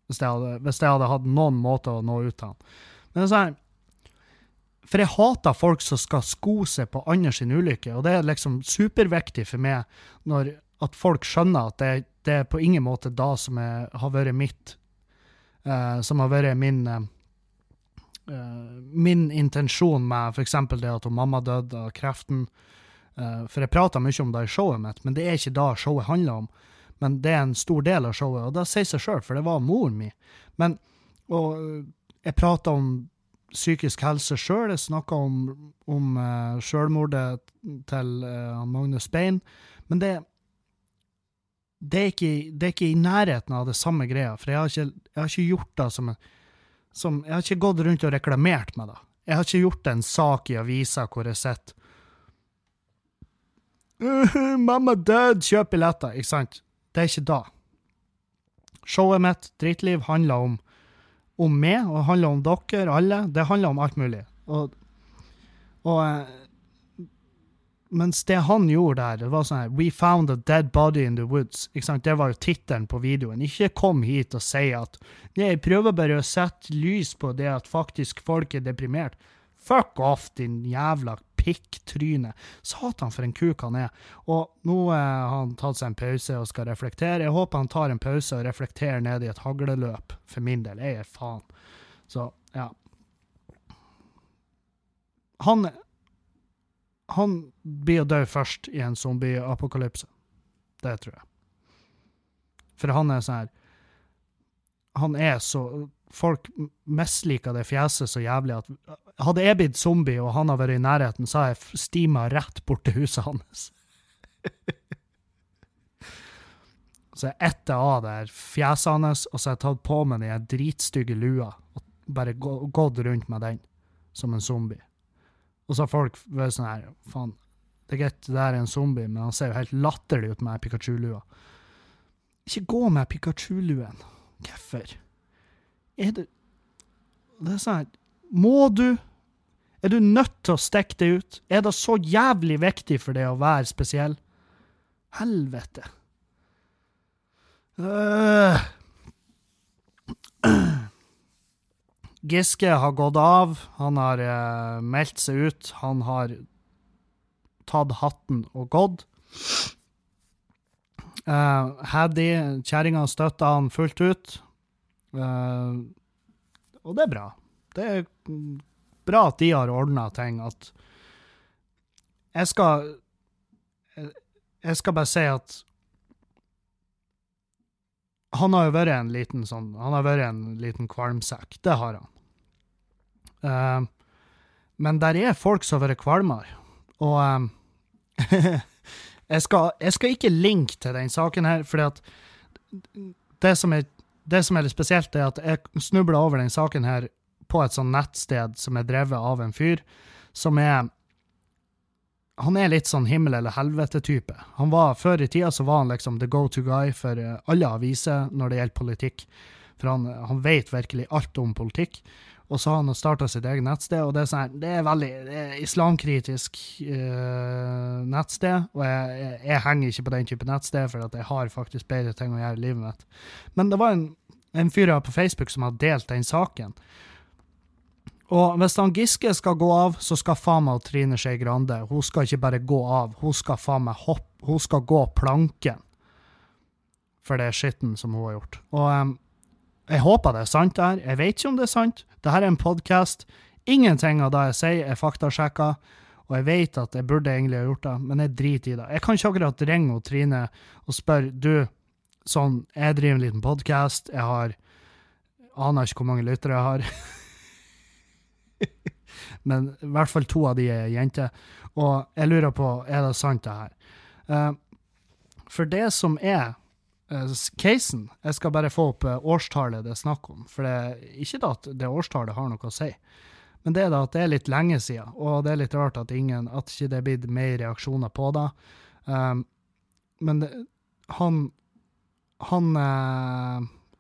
hvis jeg, hadde, hvis jeg hadde hatt noen måte å nå ut til han. Men sånn, For jeg hater folk som skal sko seg på andre sin ulykke, og det er liksom superviktig for meg når, at folk skjønner at det, det er på ingen måte da som er, har vært mitt eh, Som har vært min eh, min intensjon med f.eks. det at mamma døde av kreften. Uh, for jeg prater mye om det i showet mitt, men det er ikke det showet handler om men det er en stor del av showet, og det sier seg sjøl, for det var moren min. Men og jeg prata om psykisk helse sjøl, jeg snakka om, om uh, sjølmordet til uh, Magnus Bein, men det, det, er ikke, det, er ikke, i nærheten av det samme greia, for jeg har ikke, jeg har ikke gjort det som, som Jeg har ikke gått rundt og reklamert med det. Jeg har ikke gjort en sak i avisa hvor jeg sitter uh, [laughs] 'Mamma død, kjøp billetter', ikke sant? Det er ikke da. Showet mitt, Drittliv, handler om, om meg, og handler om dere alle. Det handler om alt mulig. Og, og eh, mens det han gjorde der, det var sånn her We found a dead body in the woods. Det var jo tittelen på videoen. Ikke kom hit og si at Nei, jeg prøver bare å sette lys på det at faktisk folk er deprimert. Fuck off, din jævla pikktryne. Satan, for en kuk han er. Og nå eh, har han tatt seg en pause og skal reflektere. Jeg håper han tar en pause og reflekterer ned i et hagleløp, for min del. Jeg er faen. Så, ja. Han Han blir å dø først i en zombieapokalypse. Det tror jeg. For han er sånn her Han er så Folk misliker det fjeset så jævlig at hadde jeg blitt zombie og han hadde vært i nærheten, så hadde jeg stima rett bort til huset hans. [laughs] så jeg etter av det fjeset hans, og så har jeg tatt på meg den dritstygge lua og bare gått rundt med den som en zombie. Og så har folk vært sånn her Faen, det er greit, det der er en zombie, men han ser jo helt latterlig ut med Pikachu-lua. Ikke gå med Pikachu-luen. Hvorfor? Er det Det er sånn må du? Er du nødt til å stikke det ut? Er det så jævlig viktig for deg å være spesiell? Helvete. Uh. Giske har gått av. Han har uh, meldt seg ut. Han har tatt hatten og gått. Uh, Haddy, kjerringa, støtta han fullt ut. Uh, og det er bra. Det er bra at de har ordna ting. At jeg skal Jeg skal bare si at han har jo vært en liten sånn Han har vært en liten kvalmsekk. Det har han. Uh, Men der er folk som har vært kvalmere. Og um, [laughs] jeg, skal, jeg, skal, ikke linke til den saken her, at det som er, det som er litt spesielt, er at jeg snubla over den saken her på et sånt nettsted som er drevet av en fyr som er han er litt sånn himmel eller helvete-type. Han var, Før i tida så var han liksom the go to guy for eh, alle aviser når det gjelder politikk. For han, han vet virkelig alt om politikk. Og så har han starta sitt eget nettsted, og det er, sånn, det er veldig det er islamkritisk uh, nettsted. Og jeg, jeg, jeg, henger ikke på den type nettsted, for jeg har faktisk bedre ting å gjøre i livet mitt. Men det var en, en fyr på Facebook som har delt den saken. Og hvis han Giske skal gå av, så skal faen meg Trine Skei Grande Hun skal ikke bare gå av, hun skal faen meg hoppe, hun skal gå planken. For det skitten som hun har gjort. Og um, jeg håper det er sant, det her. Jeg vet ikke om det er sant. Dette er en podkast. Ingenting av det jeg sier, er faktasjekka. Og jeg vet at jeg burde egentlig ha gjort det, men jeg driter i det. Jeg kan ikke akkurat ringe Trine og spørre du, sånn, jeg driver en liten podkast, jeg har Aner ikke hvor mange lyttere jeg har. [laughs] [laughs] Men i hvert fall to av de er jenter. Og jeg lurer på, er det sant, det her? Uh, for det som er uh, casen Jeg skal bare få opp uh, årstallet det er snakk om. For det er ikke da at det årstallet har noe å si. Men det er da at det er litt lenge siden, og det er litt rart at, ingen, at ikke det er blitt mer reaksjoner på det. Um, men det, han han,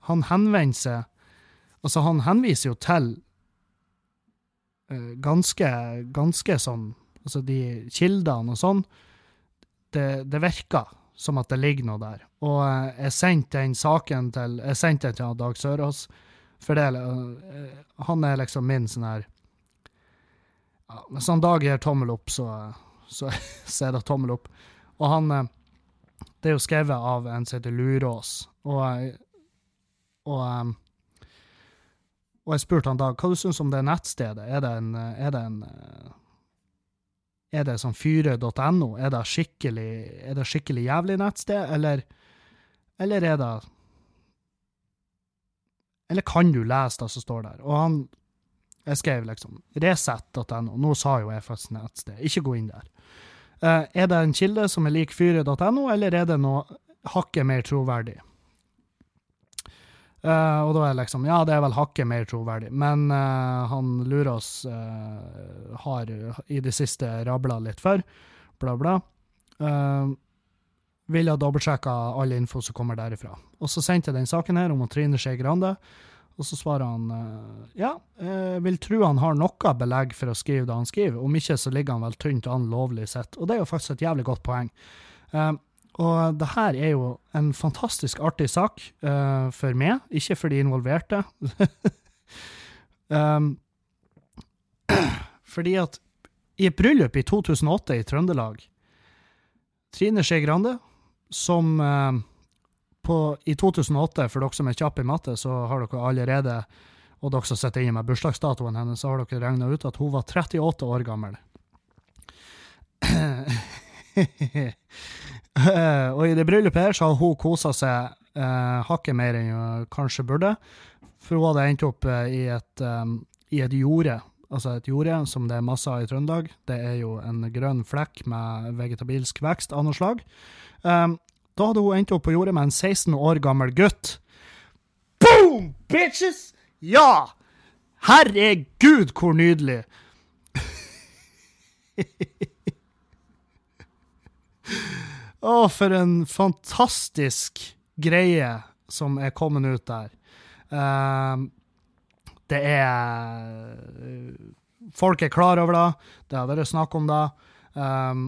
han henvender seg Altså, han henviser jo til Eh, ganske, ganske sånn Altså, de kildene og sånn, det, det virker som at det ligger noe der. Og eh, jeg sendte den saken til Jeg sendte den til Dag Sørås, for det, eh, han er liksom min sånn her ja, Hvis han Dag gir tommel opp, så, så, [laughs] så, er det tommel opp. Og han Det er jo skrevet av en som heter Lurås, og, og og jeg spurte han da hva du syns om det nettstedet. Er det en, er det en er det sånn fyre.no? Er det skikkelig, er det skikkelig jævlig nettsted, eller, eller er det Eller kan du lese det som står der? Og han Jeg skrev liksom resett.no. Nå sa jo jeg faktisk nettsted, ikke gå inn der. Uh, er det en kilde som er lik fyre.no, eller er det noe hakket mer troverdig? Uh, og da er det liksom Ja, det er vel hakket mer troverdig. Men uh, han Lurås uh, har i det siste rabla litt for, bla, bla. Uh, vil ha dobbeltsjekka all info som kommer derifra. Og så sendte jeg den saken her om Trine Skei Grande, og så svarer han ja, vil tro han har noe belegg for å skrive det han skriver. Om ikke så ligger han vel tynt an lovlig sett. Og det er jo faktisk et jævlig godt poeng. Uh, og det her er jo en fantastisk artig sak uh, for meg, ikke for de involverte. [laughs] um, [clears throat] fordi at i et bryllup i 2008 i Trøndelag Trine Skei Grande, som uh, på, i 2008, for dere som er kjappe i matte, så har dere allerede og dere som sitter inne med bursdagsdatoen hennes, så har dere regna ut at hun var 38 år gammel. [clears throat] [laughs] Uh, og i det bryllupet her så har hun kosa seg eh, hakket mer enn hun kanskje burde. For hun hadde endt opp uh, i, et, um, i et jorde, altså et jorde som det er masse av i Trøndelag. Det er jo en grønn flekk med vegetabilsk vekst av noe slag. Um, da hadde hun endt opp på jordet med en 16 år gammel gutt. Boom, bitches! Ja! Herregud, hvor nydelig! [laughs] Å, for en fantastisk greie som er kommet ut der. Uh, det er Folk er klar over det. Det har vært snakk om det. Um,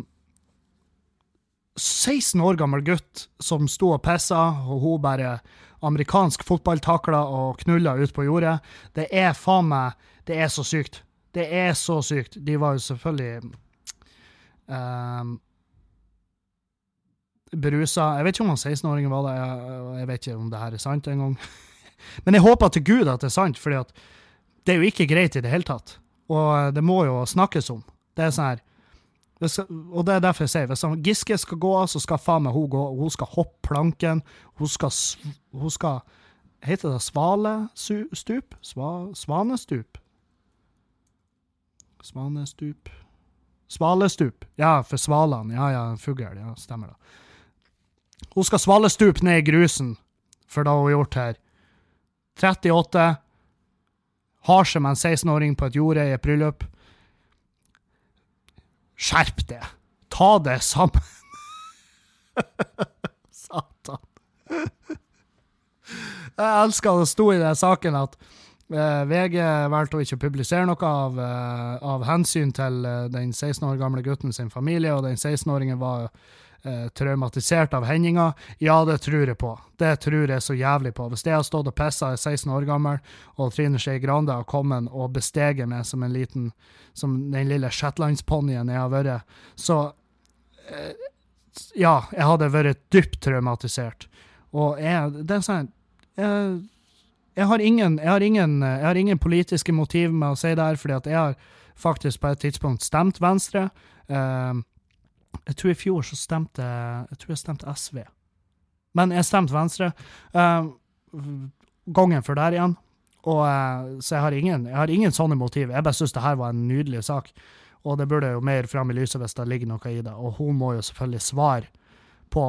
16 år gammel gutt som sto og pissa, og hun bare amerikansk fotballtakla og knulla ut på jordet. Det er faen meg Det er så sykt. Det er så sykt. De var jo selvfølgelig um, berusa. Jeg vet ikke om han 16-åringen var det, jeg, vet ikke om det her er sant engang. [laughs] Men jeg håper til Gud at det er sant, for det er jo ikke greit i det hele tatt. Og det må jo snakkes om. Det er sånn her og det er derfor jeg sier, hvis Giske skal gå av, så skal faen meg hun gå. Hun skal hoppe planken. Hun skal, hun skal Heter det svalestup? Sva, svanestup? Svanestup Svalestup. Ja, for svalene. Ja, ja, fugl. Ja, stemmer det. Hun skal svalestupe ned i grusen, for det har hun gjort her. 38. Har seg med en 16-åring på et jorde i et bryllup. Skjerp det! Ta det sammen! [laughs] Satan. Jeg elsker det sto i den saken at eh, VG valgte å ikke publisere noe av, eh, av hensyn til eh, den 16 år gamle gutten sin familie, og den 16-åringen var eh, traumatisert av hendinga. Ja, det tror jeg på. Det tror jeg så jævlig på. Hvis jeg har stått og pissa, er 16 år gammel, og Trine Skei Grande har kommet og besteget meg som en liten som den lille shetlandsponnien jeg har vært, så eh, Ja, jeg hadde vært dypt traumatisert. Og jeg, det er sånn jeg, jeg, har ingen, jeg, har ingen, jeg har ingen politiske motiv med å si det her, fordi at jeg har faktisk på et tidspunkt stemt Venstre. Uh, jeg tror i fjor så stemte jeg tror jeg stemte SV. Men jeg stemte Venstre. Uh, gangen før der igjen. Og, uh, så jeg har, ingen, jeg har ingen sånne motiv. Jeg bare syns det her var en nydelig sak. Og det burde jo mer fram i lyset hvis det ligger noe i det. Og hun må jo selvfølgelig svare på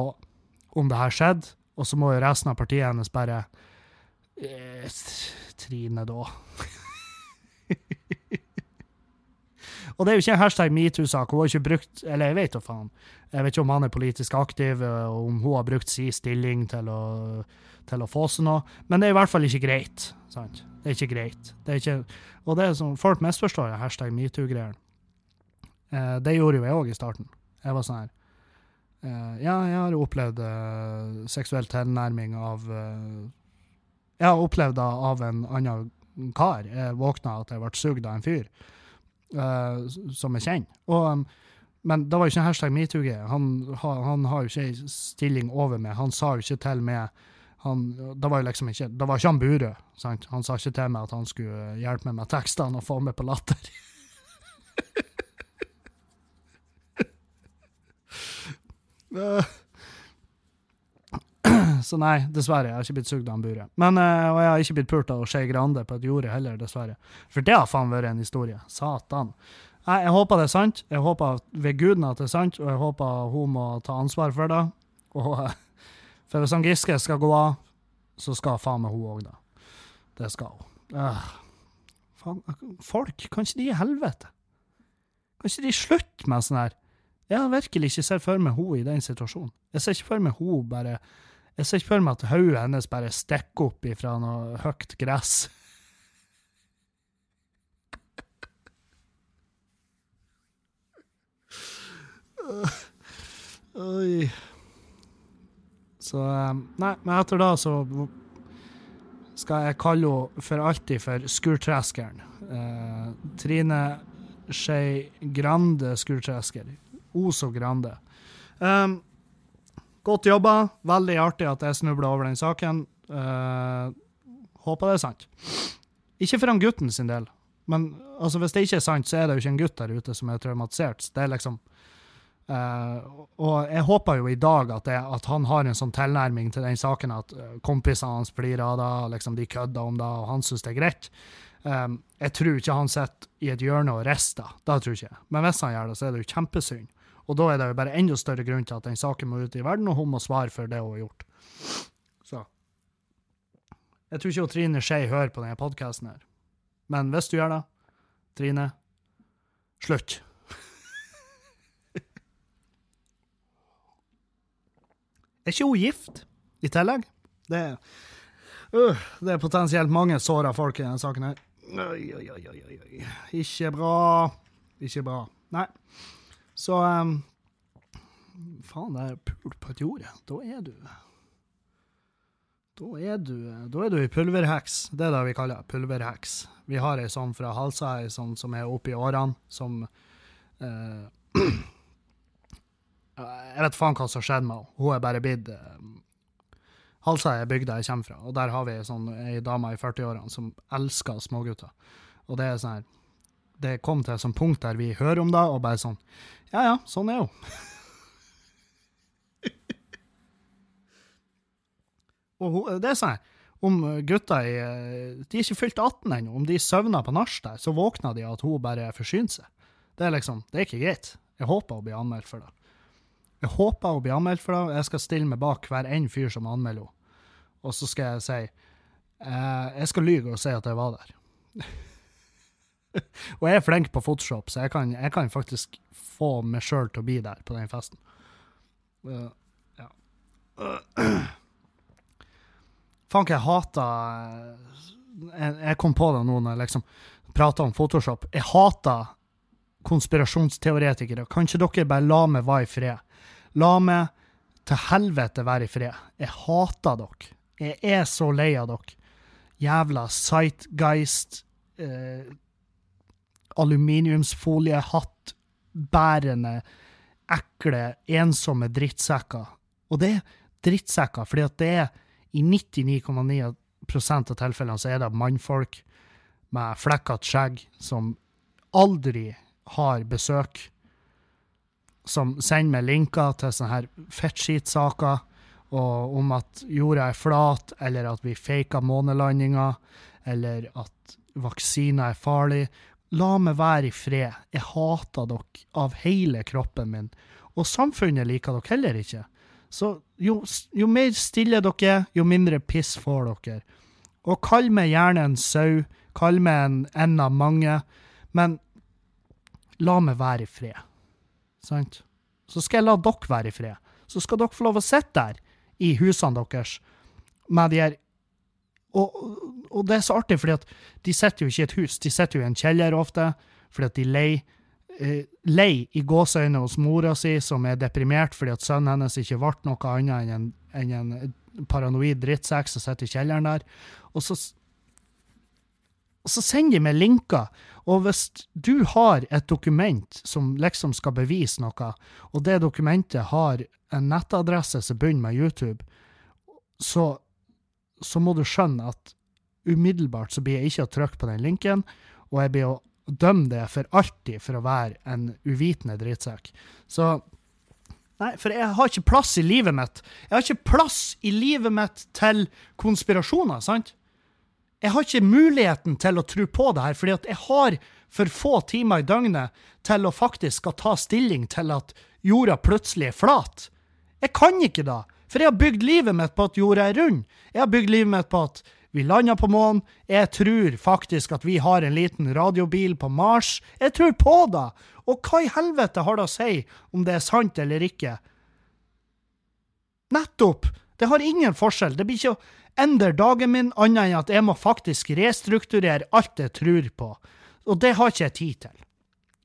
om det her skjedde, og så må jo resten av partiet hennes bare eh, Trine, da. [laughs] og det er jo ikke en hashtag metoo-sak. Hun har ikke brukt Eller jeg vet da faen. Jeg vet ikke om han er politisk aktiv, og om hun har brukt sin stilling til å, til å få seg noe. Men det er i hvert fall ikke greit. sant? Det er ikke greit. Det er ikke, og det er sånn, folk misforstår hashtag metoo-greier. Eh, det gjorde jo jeg òg i starten. Jeg var sånn her eh, Ja, jeg har opplevd eh, seksuell tilnærming av eh, Jeg har opplevd det av en annen kar. Jeg våkna at jeg ble sugd av en fyr eh, som jeg kjenner. Og, um, men det var jo ikke en hashtag metoo-G. Han, han har jo ikke ei stilling over meg. Han sa jo ikke til meg han, det var jo liksom ikke Det var ikke han Burøe. Han sa ikke til meg at han skulle hjelpe meg med tekstene og få meg på latter. [laughs] Eh, Så nei, dessverre. Jeg har ikke blitt sugd av en bure. Men, eh, og jeg har ikke blitt pult av Skei Grande på et jorde heller, dessverre. For det har faen vært en historie. Satan. Nei, jeg håper det er sant. Jeg håper ved guden at det er sant, og jeg håper hun må ta ansvar for det. Og, eh, for hvis han Giske skal gå av, så skal faen meg hun òg det. Det skal hun. Øh. Folk, kan ikke de i helvete? Kan ikke de slutte med sånn her? Jeg har virkelig ikke sett for meg hun i den situasjonen. Jeg ser ikke for meg hun bare Jeg ser ikke for meg at hodet hennes bare stikker opp ifra noe høyt gress. Oi. Så eh, Nei, men etter da så skal jeg kalle henne for alltid for Skurtreskeren. Eh, Trine Skei Grande Skurtresker. O så grande. Um, godt jobba. Veldig artig at jeg snubla over den saken. Uh, håper det er sant. Ikke for han gutten sin del, men altså, hvis det ikke er sant, så er det jo ikke en gutt der ute som er traumatisert. Det er liksom uh, og jeg håper jo i dag at, det, at han har en sånn tilnærming til den saken at eh, kompisene hans flirer av det, liksom de kødder om det, og han syns det er greit. Um, jeg tror ikke han sitter i et hjørne og rister. Men hvis han gjør det, så er det jo kjempesynd. Og da er det jo bare enda større grunn til at den saken må ut i verden, og hun må svare for det hun har gjort. Så. Jeg tror ikke Trine Skei hører på denne podkasten her. Men hvis du gjør det, Trine, slutt. [laughs] Er ikke hun gift i tillegg? Det er, øh, det er potensielt mange såra folk i denne saken her. Oi, oi, oi, oi. Ikke bra. Ikke bra. Nei. Så um, Faen, det er pult på et jorde. Da er du Da er du Da er du i pulverheks. Det er det vi kaller pulverheks. Vi har ei sånn fra Halsa, ei sånn som er oppi årene, som eh, [clears throat] Jeg vet faen hva som skjedde med henne. Hun er bare blitt eh, Halsa er bygda jeg kommer fra, og der har vi ei sånn, dame i 40-årene som elsker smågutter. Og det er sånn her Det kom til et sånt punkt der vi hører om det, og bare sånn Ja ja, sånn er [laughs] hun. og det er sånn om gutta i De er ikke fylt 18 ennå. Om de søvner på nach der, så våkner de av at hun bare forsyner seg. Det er liksom, det er ikke greit. Jeg håper hun blir anmeldt for det. Jeg håper hun blir anmeldt for det. Jeg skal stille meg bak hver en fyr som anmelder henne. Og så skal jeg si eh, Jeg skal lyge og si at jeg var der. [laughs] [laughs] og jeg er flink på Photoshop, så jeg kan, jeg kan faktisk få meg sjøl til å bli der på den festen. Uh, ja. Uh, [clears throat] Faen, jeg hater jeg, jeg, kom på det nå når jeg liksom prata om Photoshop. Jeg hater konspirasjonsteoretikere. Kan ikke dere bare la meg være i fred? La meg til helvete være i fred. Jeg hater dere. Jeg er så lei av dere. Jævla sightgeist, eh, aluminiumsfoliehatt, bærende, ekle, ensomme drittsekker. Og det er drittsekker fordi at det er i 99,9% av tilfellene så er det mannfolk med flekkete skjegg som aldri har besøk, som sender meg linker til sånne her fettskitsaker og om at jorda er flat, eller at vi faker månelandinger, eller at vaksiner er farlig. La meg være i fred. Jeg hater dere av hele kroppen min. Og samfunnet liker dere heller ikke. Så jo, jo mer stille dere er, jo mindre piss får dere. Og kall meg gjerne en sau, kall meg en, en av mange, men la meg være i fred. Sant? Så skal jeg la dere være i fred. Så skal dere få lov å sitte der i husene deres med de her og, og, det er så artig, fordi at de sitter jo ikke i et hus, de sitter jo i en kjeller ofte, fordi at de leier eh, lei i gåseøyne hos mora si, som er deprimert fordi at sønnen hennes ikke ble noe annet enn en, enn en paranoid drittsekk som sitter i kjelleren der. Og så, og så sender de meg linker. Og hvis du har et dokument som liksom skal bevise noe, og det dokumentet har en nettadresse som begynner med YouTube, så, så må du skjønne at umiddelbart så blir jeg ikke å trykke på den linken, og jeg blir å dømme det for alltid for å være en uvitende drittsekk. Så Nei, for jeg har ikke plass i livet mitt. Jeg har ikke plass i livet mitt til konspirasjoner, sant? Jeg har ikke muligheten til å tro på det her, fordi at jeg har for få timer i døgnet til å faktisk skal ta stilling til at jorda plutselig er flat. Jeg kan ikke da, for jeg har bygd livet mitt på at jorda er rund. Jeg har bygd livet mitt på at vi landa på månen. Jeg tror faktisk at vi har en liten radiobil på Mars. Jeg tror på det! Og hva i helvete har det å si om det er sant eller ikke? Nettopp! Det har ingen forskjell. Det blir ikke å endre dagen min annet enn at jeg må faktisk restrukturere alt jeg tror på. Og det har ikke jeg tid til.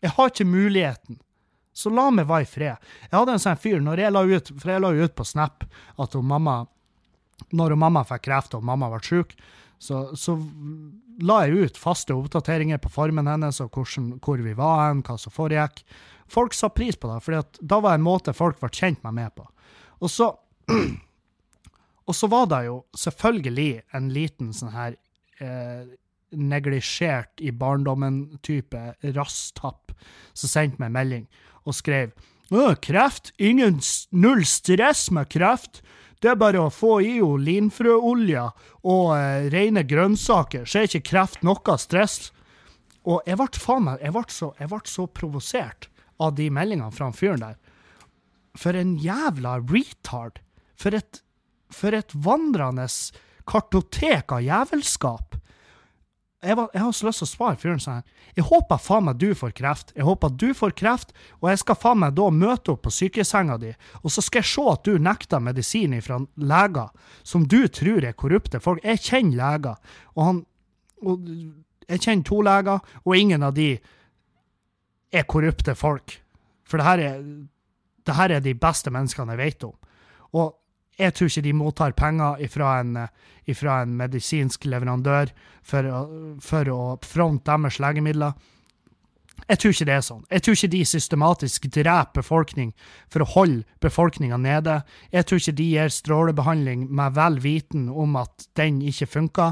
Jeg har ikke muligheten. Så la meg være i fred. Jeg hadde en sånn fyr når jeg la ut, for jeg la ut på Snap at mamma Når mamma fikk kreft og mamma ble syk, så, så, la jeg ut faste oppdateringer på formen hennes og hvordan, hvor vi var hen, hva som foregikk. Folk sa pris på det, for da var en måte folk ble kjent meg med på. Og så [clears throat] Og så var det jo selvfølgelig en liten sånn her eh, neglisjert i barndommen-type rasstapp som sendte meg melding og skrev kreft, ingen, null stress med kreft. Det er bare å få i henne linfrøolje og eh, rene grønnsaker, så er ikke kreft noe stress. Og jeg ble faen meg, jeg ble så, jeg ble så provosert av de meldingene fra fyren der. For en jævla retard. For et, for et vandrende kartotek av jævelskap jeg, var, jeg, har så lyst til å svare fyren sånn Jeg håper faen meg du får kreft. Jeg håper du får kreft, og jeg skal faen meg da møte opp på sykesenga di, og så skal jeg se at du nekter medisin fra leger som du tror er korrupte folk. Jeg kjenner leger, og han og Jeg kjenner to leger, og ingen av de er korrupte folk. For det her er, det her er de beste menneskene jeg vet om. Og jeg tror ikke de mottar penger fra en, ifra en medisinsk leverandør for, for å fronte deres legemidler. Jeg tror ikke det er sånn. Jeg tror ikke de systematisk dreper befolkning for å holde befolkninga nede. Jeg tror ikke de gir strålebehandling med vel viten om at den ikke funka,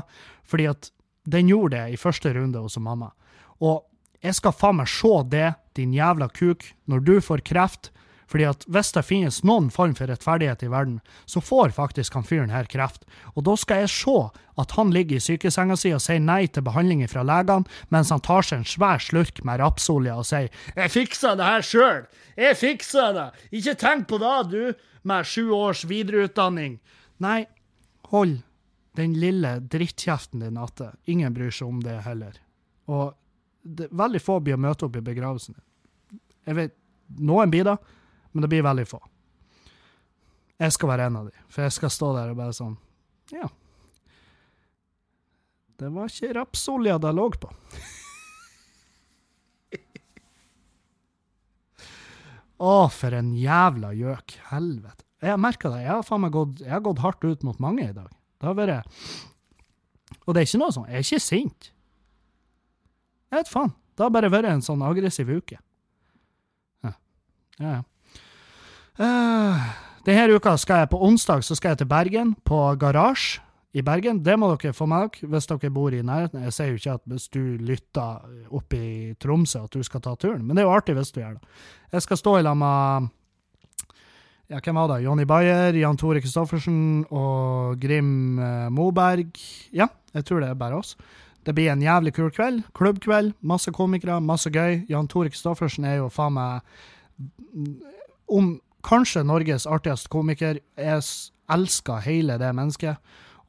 fordi at den gjorde det i første runde hos mamma. Og jeg skal faen meg se det, din jævla kuk, når du får kreft, Fordi at hvis det finnes noen form for rettferdighet i verden, så får faktisk han fyren her kreft. Og da skal jeg se at han ligger i sykesenga si og sier nei til behandling fra legene, mens han tar seg en svær slurk med rapsolje og sier 'Jeg fiksa det her sjøl! Jeg fiksa det! Ikke tenk på det, du, med sju års videreutdanning!' Nei, hold den lille drittkjeften din atte. Ingen bryr seg om det heller. Og det, veldig få blir å møte opp i begravelsen. Jeg vet, noen blir det, men det blir veldig få. Jeg skal være en av de, for jeg skal stå der og bare sånn Ja. Det var ikke rapsolja det lå på. Å, for en jævla gjøk. Helvete. Jeg merka det. Jeg har faen meg gått, jeg har gått hardt ut mot mange i dag. Det har vært Og det er ikke noe sånn, jeg er ikke sint. Jeg vet faen. Det har bare vært en sånn aggressiv uke. Ja, ja. ja. Uh, denne uka skal jeg på onsdag så skal jeg til Bergen, på Garasje i Bergen. Det må dere få med dere hvis dere bor i nærheten. Jeg sier jo ikke at hvis du lytter oppe i Tromsø at du skal ta turen, men det er jo artig hvis du gjør det. Jeg skal stå i lag med ja, hvem var det? Jonny Bayer, Jan Tore Christoffersen og Grim eh, Moberg. Ja, jeg tror det er bare oss. Det blir en jævlig kul kveld. Klubbkveld. Masse komikere, masse gøy. Jan Tore Christoffersen er jo faen meg om kanskje Norges artigste komiker. Jeg elsker hele det mennesket.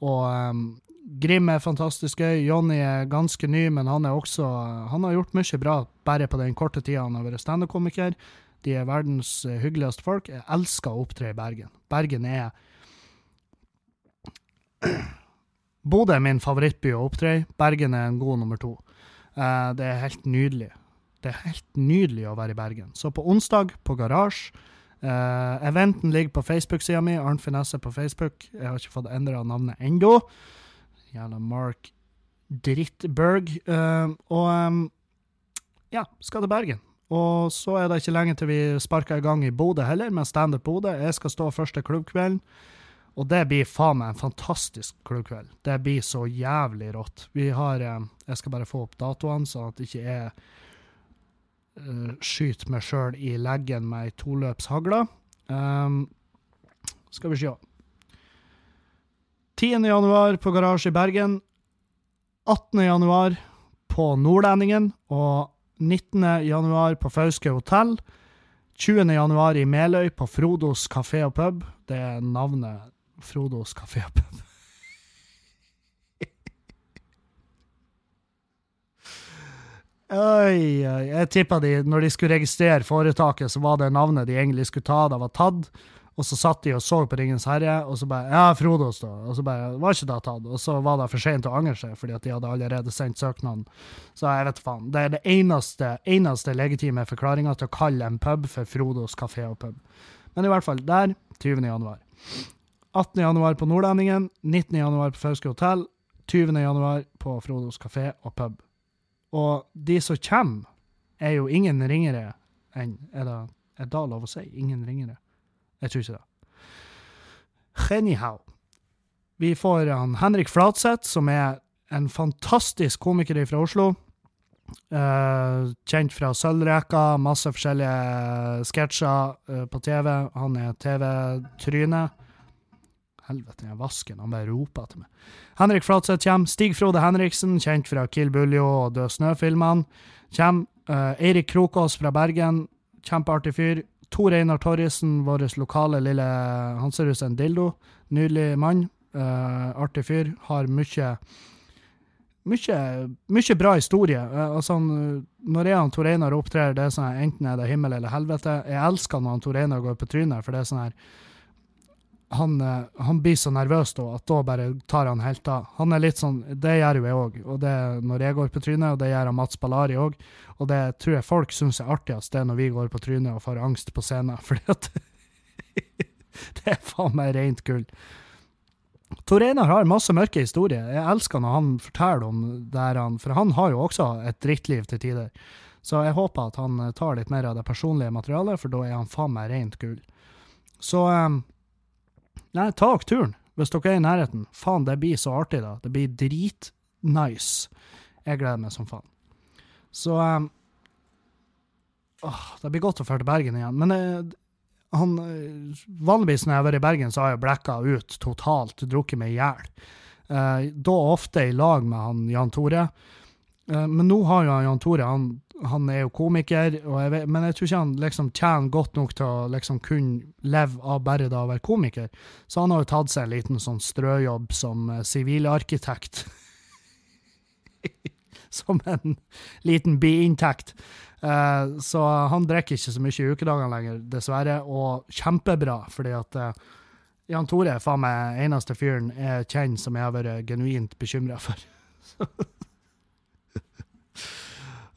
Og um, Grim er fantastisk gøy. Jonny er ganske ny, men han, er også, han har gjort mye bra bare på den korte tida han har vært standup-komiker. De er verdens hyggeligste folk. Jeg elsker å opptre i Bergen. Bergen er [clears throat] Bodø er min favorittby å opptre i. Bergen er en god nummer to. Uh, det er helt nydelig. Det er helt nydelig å være i Bergen. Så på onsdag, på Garasje uh, Eventen ligger på Facebook-sida mi. Arnt Finesse på Facebook. Jeg har ikke fått endra navnet ennå. Jævla Mark Drittberg. Uh, og um, ja, skal til Bergen. Og så er det ikke lenge til vi sparker i gang i Bodø heller, med Standup Bodø. Jeg skal stå første klubbkvelden. Og det blir faen meg en fantastisk klubbkveld. Det blir så jævlig rått. Vi har Jeg skal bare få opp datoene, sånn at det ikke er uh, skyter meg sjøl i leggen med ei toløpshagle. Um, skal vi se 10. januar på Garasje i Bergen. 18. januar på Nordlendingen. Og 19. januar på Fauske hotell. 20. januar i Meløy på Frodos kafé og pub. Det er navnet Frodos kafé og pub. Oi, oi. Jeg tippa de, når de skulle registrere foretaket, så var det navnet de egentlig skulle ta, det var tatt. Og så satt de og så på Ringens herre, og så bare Ja, Frodos, da. Og så bare Var ikke det tatt? Og så var det for seint å angre seg, fordi at de hadde allerede sendt søknaden. Så jeg vet faen. Det er det eneste, eneste legitime forklaringa til å kalle en pub for Frodos kafé og pub. Men i hvert fall, der, 20. januar. 18. januar på Nordlendingen, 19. januar på Fauske hotell, 20. januar på Frodos kafé og pub. Og de som kommer, er jo ingen ringere enn Er det er da lov å si? Ingen ringere? Jeg tror ikke det. Anyhow. Vi får han Henrik Flatseth, som er en fantastisk komiker fra Oslo. Uh, kjent fra Sølvreka, masse forskjellige sketsjer uh, på TV. Han er TV-tryne. Helvete, den vasken. Han bare roper etter meg. Henrik Flatseth kommer. Stig Frode Henriksen, kjent fra Kill Buljo og Død snø-filmene, kommer. Uh, Krokås fra Bergen, kjempeartig fyr. Tor Einar Torrisen, vår lokale lille Han ser ut som en dildo. Nydelig mann. Uh, artig fyr. Har mye mye, mye bra historie. Uh, altså, når jeg og Tor Einar opptrer, det er sånn enten er det himmel eller helvete. Jeg elsker når Tor Einar går på trynet, for det er sånn her han, han, blir så nervøs da, at da bare tar han helt av. Han er litt sånn, Det gjør jo jeg òg, og det når jeg går på trynet, og det gjør han Mats Ballari òg. Og det tror jeg folk syns er artigst, det når vi går på trynet og får angst på scenen. [laughs] at [laughs] Det er faen meg rent gull. Tor Einar har masse mørke historier. Jeg elsker når han forteller om det han for han har jo også et drittliv til tider. Så jeg håper at han tar litt mer av det personlige materialet, for da er han faen meg rent gull. Så um, Nei, ta turen, hvis dere er i nærheten. Faen, det blir så artig, da. Det blir dritnice. Jeg gleder meg som faen. Så um, åh, Det blir godt å dra til Bergen igjen. Men uh, han, eh, Vanligvis når jeg har vært i Bergen, så har jeg blacka ut totalt, drukket meg i hjel. Uh, da ofte i lag med han Jan Tore. Uh, men nå har jo Jan Tore han, han er jo komiker, jeg vet, men jeg tror ikke han liksom tjener godt nok til å liksom kunne leve av bare da å være komiker. Så han har jo tatt seg en liten sånn strøjobb som sivilarkitekt. [laughs] som en liten biinntekt. Uh, så han drikker ikke så mye i ukedagene lenger, dessverre, og kjempebra, fordi at uh, Jan Tore er faen meg eneste fyren jeg kjenner som jeg har vært genuint bekymra for.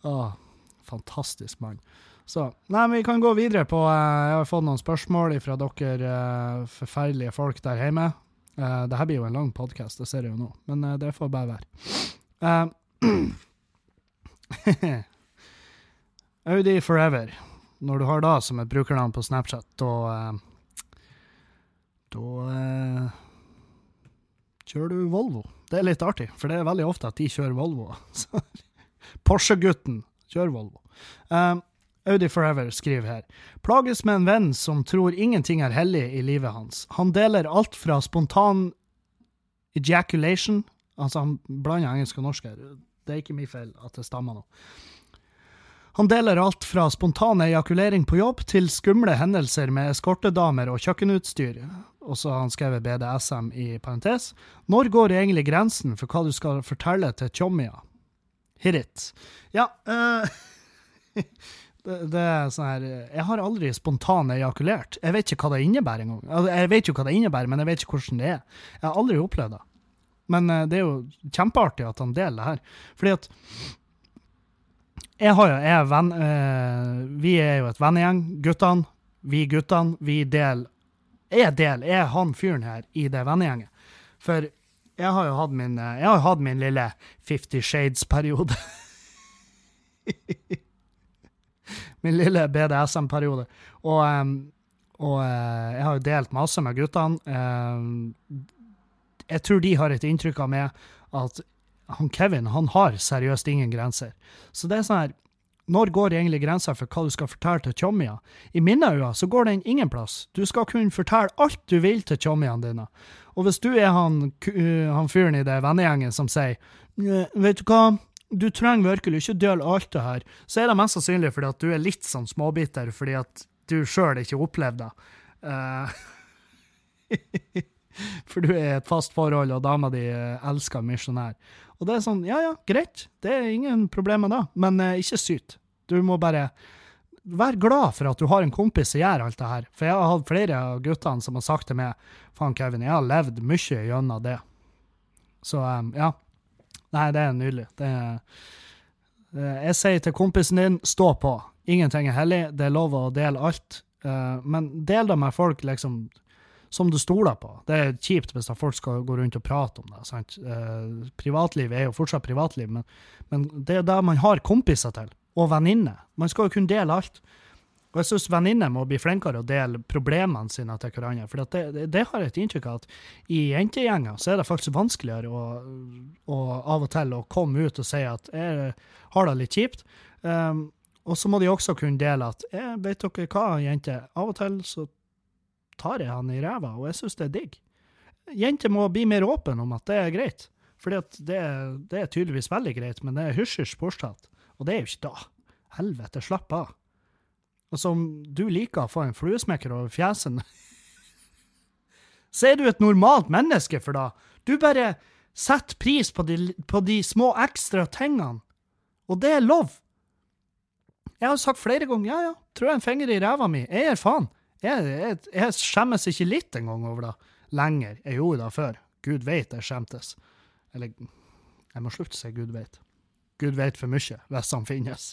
oh, [laughs] fantastisk mann. Så Nei, vi kan gå videre på uh, Jeg har fått noen spørsmål fra dere forferdelige folk der hjemme. Uh, det her blir jo en lang podkast, det ser jeg jo nå, men det får bare være. [clears throat] Audi Forever. Når du har da som et brukernavn på Snapchat, da eh, Da eh, kjører du Volvo. Det er litt artig, for det er veldig ofte at de kjører Volvo. [laughs] Porsche-gutten kjører Volvo. Um, Audi Forever skriver her. Plages med en venn som tror ingenting er hellig i livet hans. Han deler alt fra spontan ejaculation Altså, han blander engelsk og norsk her. Det er ikke min feil at det stammer nå. Han deler alt fra spontan ejakulering på jobb til skumle hendelser med eskortedamer og kjøkkenutstyr. Og så har han skrevet BDSM i parentes. Når går egentlig grensen for hva du skal fortelle til tjommia? Hit it. Ja uh, [laughs] det, det, er sånn her Jeg har aldri spontan ejakulert. Jeg vet ikke hva det innebærer engang. Altså, jeg vet jo hva det innebærer, men jeg vet ikke hvordan det er. Jeg har aldri opplevd det. Men uh, det er jo kjempeartig at han deler det her. Fordi at jeg har jo, jeg er venn, uh, Vi er jo et vennegjeng, guttene. Vi guttene, vi deler Jeg deler, jeg er han fyren her i det vennegjenget. For jeg har jo hatt min, eh, har hatt min lille Fifty Shades-periode. [laughs] min lille BDSM-periode. Og, og uh, jeg har jo delt masse med guttene. Jeg tror de har et inntrykk av meg at han Kevin han har seriøst ingen grenser. Så det er sånn her Når går egentlig grensa for hva du skal fortelle til tjommia? I mine øyne så går den ingen plass. Du skal kunne fortelle alt du vil til tjommiene dine. Og hvis du er han, han fyren i det vennegjengen som sier Vet du hva, du trenger virkelig ikke dele alt det her, så er det mest sannsynlig fordi at du er litt sånn småbitter fordi at du sjøl ikke opplevde det. Uh, [laughs] for du er i et fast forhold, og dama di elsker misjonær. Og det er sånn, ja ja, greit, det er ingen problem med det, men uh, ikke syt. Du må bare være glad for at du har en kompis som gjør alt det her. For jeg har hatt flere av guttene som har sagt til meg faen, Kevin, jeg har levd mye gjennom det. Så um, ja. Nei, det er nydelig. Det er, uh, jeg sier til kompisen din, stå på. Ingenting er hellig, det er lov å dele alt. Uh, men del det med folk liksom som du stoler på. Det er kjipt hvis folk skal gå rundt og prate om det. sant? Eh, privatliv er jo fortsatt privatliv, men, men det er det man har kompiser til, og venninne. Man skal jo kunne dele alt. Og jeg syns venninner må bli flinkere å dele problemene sine til hverandre. For det, det, har jeg et inntrykk av at i jentegjenger så er det faktisk vanskeligere å, å, av og til å komme ut og si at jeg har det litt kjipt. Um, og så må de også kunne dele at jeg vet dere hva, jenter, av og til så tar jeg han i ræva, og jeg syns det er digg. Jenter må bli mer åpne om at det er greit. For det, det, er tydeligvis veldig greit, men det er hysj-hysj fortsatt. Og det er jo ikke da. Helvete, slapp av. Og som du liker å få en fluesmekker over fjesen, [laughs] så er du et normalt menneske for da. Du bare setter pris på de, på de små ekstra tingene. Og det er lov. Jeg har sagt flere ganger ja, ja, tror jeg en finger i ræva mi. Jeg er faen. Jeg, jeg, jeg skjemmes ikke litt engang over det lenger. Jeg gjorde det før. Gud veit jeg skjemtes. Eller jeg må slutte å si Gud veit. Gud vet for mye, hvis han finnes.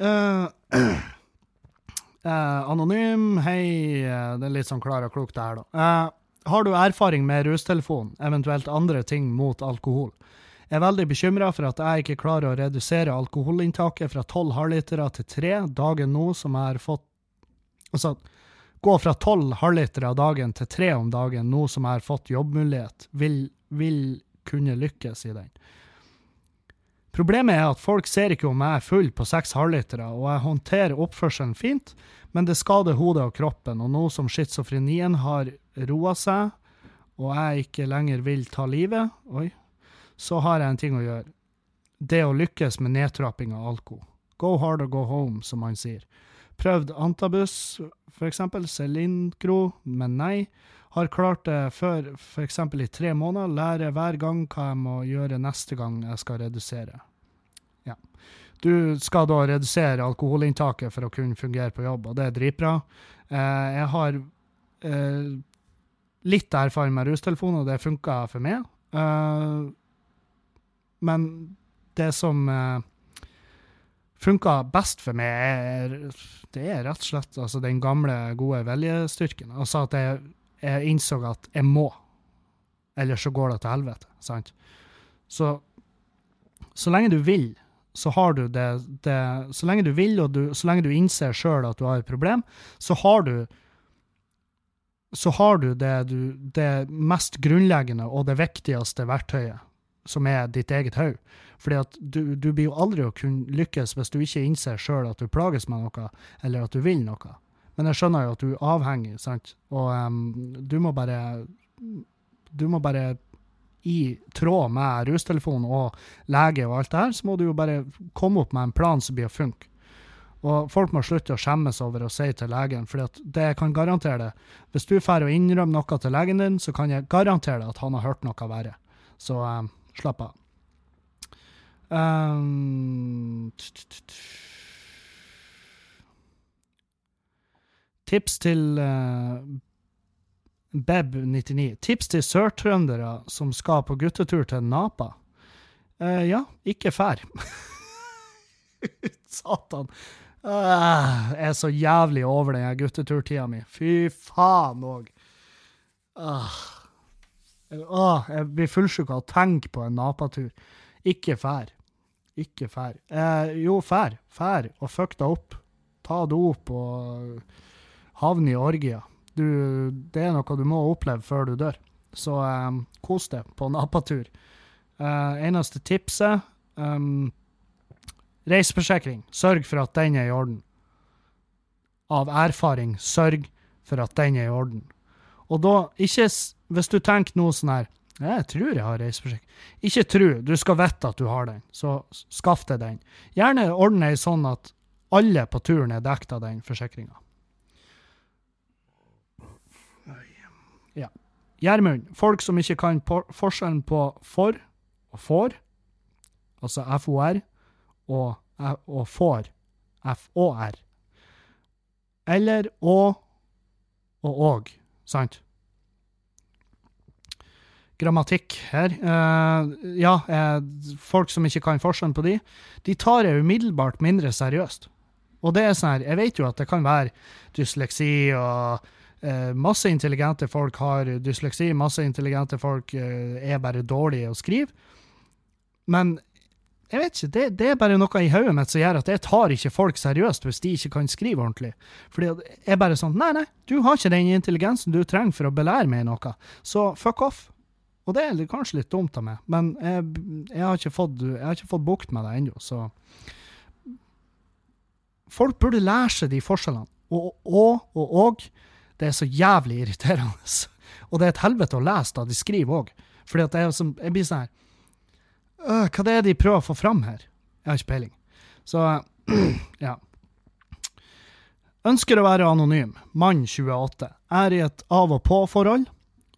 uh, [laughs] uh, anonym, hei. Det er litt sånn klar og klok, det her, da. Uh, har du erfaring med rustelefon, eventuelt andre ting mot alkohol? Jeg er veldig bekymra for at jeg ikke klarer å redusere alkoholinntaket fra 12 halvlitere til tre dagen nå som jeg har fått Altså gå fra 12 halvlitere av dagen til tre om dagen nå som jeg har fått jobbmulighet, vil, vil kunne lykkes i den. Problemet er at folk ser ikke om jeg er full på seks halvlitere, og jeg håndterer oppførselen fint, men det skader hodet og kroppen, og nå som schizofrenien har roa seg, og jeg ikke lenger vil ta livet, oi, så har jeg en ting å gjøre. Det å lykkes med nedtrapping av alko. Go hard or go home, som han sier. Prøvd antabus, for eksempel, Celincro, men nei. Har klart det før, eksempel i tre måneder. Lærer hver gang hva jeg må gjøre neste gang jeg skal redusere. Ja. Du skal da redusere alkoholinntaket for å kunne fungere på jobb, og det er dritbra. Eh, jeg har eh, litt erfaring med rustelefoner, og det funka for meg. Eh, men det som uh, funka best for meg, er, det er rett og slett altså, den gamle, gode viljestyrken. Altså at jeg, jeg, innså at jeg må, ellers så går det til helvete. sant? Så så lenge du vil, så har du det, det Så lenge du vil, og du, så lenge du innser sjøl at du har et problem, så har du så har du det, du det, mest grunnleggende og det viktigste verktøyet, som er ditt eget hode. Fordi at du, du, blir jo aldri å kunne lykkes hvis du ikke innser sjøl at du plages med noe, eller at du vil noe. Men jeg skjønner jo at du er avhengig, sant, og um, du må bare Du må bare i tråd med rustelefon og lege og alt det her, så må du jo bare komme opp med en plan som blir å funke. Og folk må slutte å skjemmes over å si til legen, for det jeg kan garantere det. Hvis du drar og innrømmer noe til legen din, så kan jeg garantere deg at han har hørt noe verre. Så um, slapp av. Um, tips til uh, Beb99. Tips til sørtrøndere som skal på guttetur til Napa. Uh, ja, ikke fær. [laughs] Satan. Uh, jeg er så jævlig over den gutteturtida mi. Fy faen òg. Uh, uh, jeg blir fullsjuk av å tenke på en napatur. Ikke fær. Ikke fær. Jo, fær. Fær og fuck deg opp. Ta dop og havne i orgier. Det er noe du må oppleve før du dør. Så um, kos deg på napatur. Uh, eneste tipset um, Reiseforsikring, sørg for at den er i orden. Av erfaring, sørg for at den er i orden. Og da, ikke hvis du tenker noe sånn her Jeg tror jeg har reiseforsikring. Ikke tro, du skal vite at du har den, så skaff deg den. Gjerne ordne ei sånn at alle på turen er dekket av den forsikringa. Ja. Gjermund, folk som ikke kan forskjellen på for og får, altså FOR, og, og får, F-O-R. Eller å og og, sant? Grammatikk her. Uh, ja, uh, folk som ikke kan forskjellen på de, de tar det umiddelbart mindre seriøst. Og det er sånn her, jeg vet jo at det kan være dysleksi og Masse intelligente folk har dysleksi, masse intelligente folk er bare dårlige å skrive. Men jeg vet ikke, det, det, er bare noe i hodet mitt som gjør at jeg tar ikke folk seriøst hvis de ikke kan skrive ordentlig. Fordi jeg er bare sånn Nei, nei, du har ikke den intelligensen du trenger for å belære meg noe, så fuck off. Og det er kanskje litt dumt av meg, men jeg, jeg har ikke fått, fått bukt med det ennå, så Folk burde lære seg de forskjellene. Og og og og. Det er så jævlig irriterende. Og det er et helvete å lese da de skriver òg. Fordi jeg, jeg blir sånn her øh, Hva det er de prøver å få fram her? Jeg har ikke peiling. Så [clears throat] ja. Ønsker å være anonym. Mann 28. Er i et av-og-på-forhold.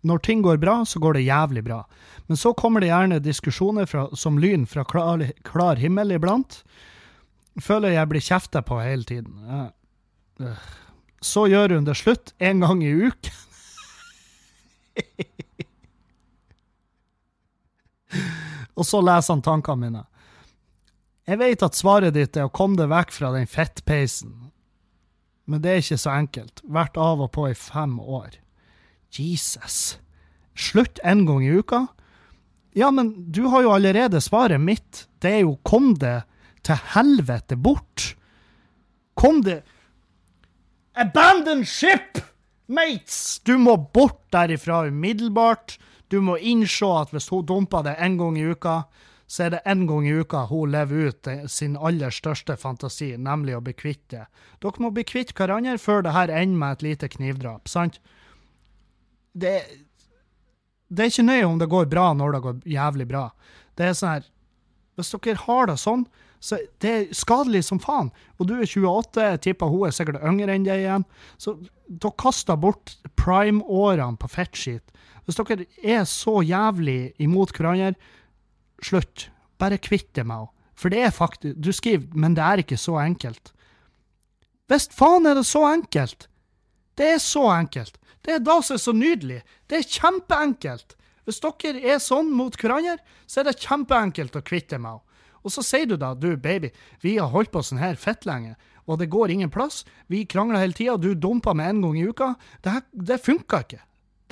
Når ting går bra, så går det jævlig bra. Men så kommer det gjerne diskusjoner fra, som lyn fra klar, klar, himmel iblant. Føler jeg blir kjefta på hele tiden. Så gjør hun det slutt en gang i uken. Og så leser han tankene mine. Jeg vet at svaret ditt er å komme deg vekk fra den fettpeisen, men det er ikke så enkelt. Vært av og på i fem år. Jesus. Slutt en gang i uka? Ja, men du har jo allerede svaret mitt. Det er jo kom det til helvete bort. Kom det Abandon ship! Mates! Du må bort derifra umiddelbart. Du må innse at hvis hun dumper det en gang i uka, så er det én gang i uka hun lever ut sin aller største fantasi, nemlig å bli kvitt det. Dere må bli kvitt hverandre før det her ender med et lite knivdrap, sant? Det, det er ikke nøye om det går bra når det går jævlig bra. Det er sånn her Hvis dere har det sånn, så det er skadelig som faen. Og du er 28, jeg tipper hun er sikkert yngre enn deg igjen. Så dere kaster bort prime-årene på fettskit. Hvis dere er så jævlig imot hverandre, slutt. Bare kvitt deg med henne. For det er faktisk Du skriver 'men det er ikke så enkelt'. Visst faen er det så enkelt! Det er så enkelt. Det er da som er så nydelig. Det er kjempeenkelt. Hvis dere er sånn mot hverandre, så er det kjempeenkelt å kvitte med henne. Og så sier du da, du baby, vi har holdt på sånn her fett lenge, og det går ingen plass. Vi krangler hele tida, du dumper med en gang i uka. Det, her, det funka ikke.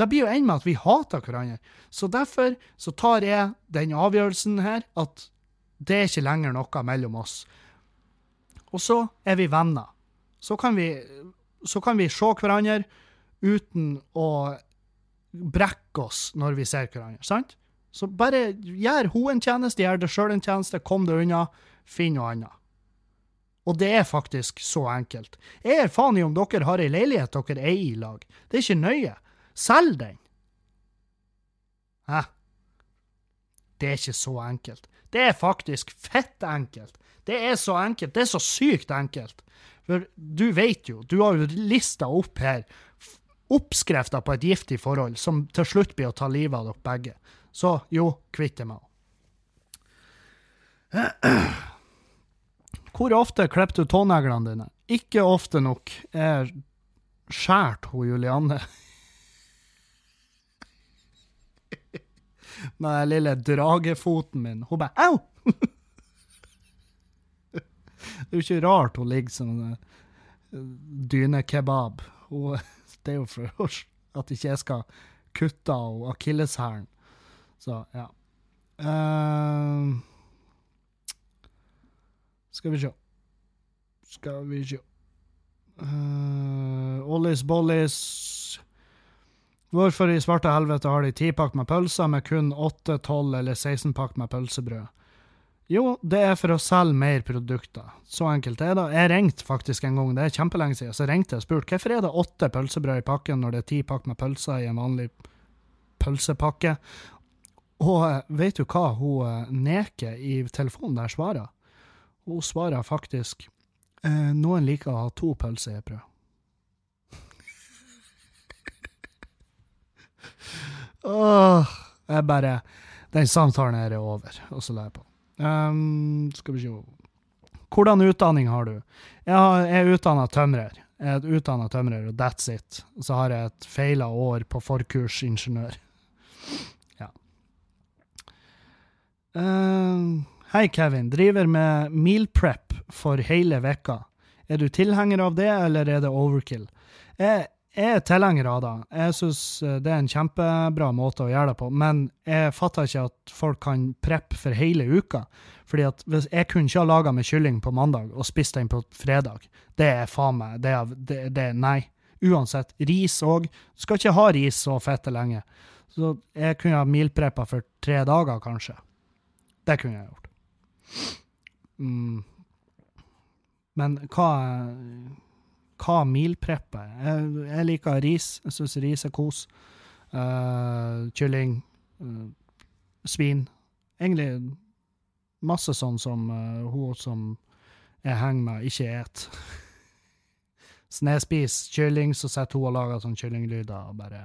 Det blir jo enn med at vi hater hverandre. Så derfor så tar jeg den avgjørelsen her at det er ikke lenger noe mellom oss. Og så er vi venner. Så kan vi, så kan vi se hverandre uten å brekke oss når vi ser hverandre, sant? Så bare gjør hun en tjeneste, gjør deg sjøl en tjeneste, kom deg unna, finn noe annet. Og det er faktisk så enkelt. Jeg er faen i om dere har ei leilighet dere eier i lag. Det er ikke nøye. Selg den! Hæ? Det er ikke så enkelt. Det er faktisk fett enkelt. Det er så enkelt. Det er så sykt enkelt. For du vet jo, du har jo lista opp her oppskrifter på et giftig forhold som til slutt blir å ta livet av dere begge. Så jo, kvitt deg med henne. Hvor ofte klipper du tåneglene dine? Ikke ofte nok. Jeg skjært hun Julianne. Med den lille dragefoten min. Hun bare au! Det er jo ikke rart hun ligger som en dynekebab. Det er jo for at ikke jeg skal kutte av akilleshælen. Så, ja. Uh, skal vi se. Skal vi se. Uh, Ollis Bollis Hvorfor i svarte helvete har de tipakk med pølser med kun 8, 12 eller 16 pakk med pølsebrød? Jo, det er for å selge mer produkter. Så enkelt er det. Jeg ringte faktisk en gang, det er kjempelenge siden, så ringte jeg og spurte hvorfor er det åtte pølsebrød i pakken når det er ti pakk med pølser i en vanlig pølsepakke. Og eh, vet du hva hun neker i telefonen der svarer? Hun svarer faktisk eh, noen liker å ha to pølser i brød. [laughs] Åh, jeg bare Den samtalen her er over, og så la jeg på. Um, skal vi se Hvordan utdanning har du? Jeg er utdanna tømrer. Jeg er utdanna tømrer, og that's it. Og så har jeg et feila år på forkursingeniør. Ja. Um, hei, Kevin. Driver med meal prep for hele vekka. Er du tilhenger av det, eller er det overkill? Jeg jeg er tilhenger av det. Jeg syns eh, det er en kjempebra måte å gjøre det på. Men jeg fatter ikke at folk kan preppe for hele uka. Fordi at hvis Jeg kunne ikke ha laga med kylling på mandag og spist den på fredag. Det er faen meg det, det, det Nei. Uansett. Ris òg. Skal ikke ha ris så fette lenge. Så jeg kunne ha milpreppa for tre dager, kanskje. Det kunne jeg gjort. Mm. Men hva hva mealprepper jeg? Jeg liker ris. Jeg syns ris er kos. Uh, kylling. Uh, svin. Egentlig masse sånn som uh, hun som jeg henger med, ikke et. [laughs] Så når jeg spiser kylling, så sitter hun og lager sånne kyllinglyder og bare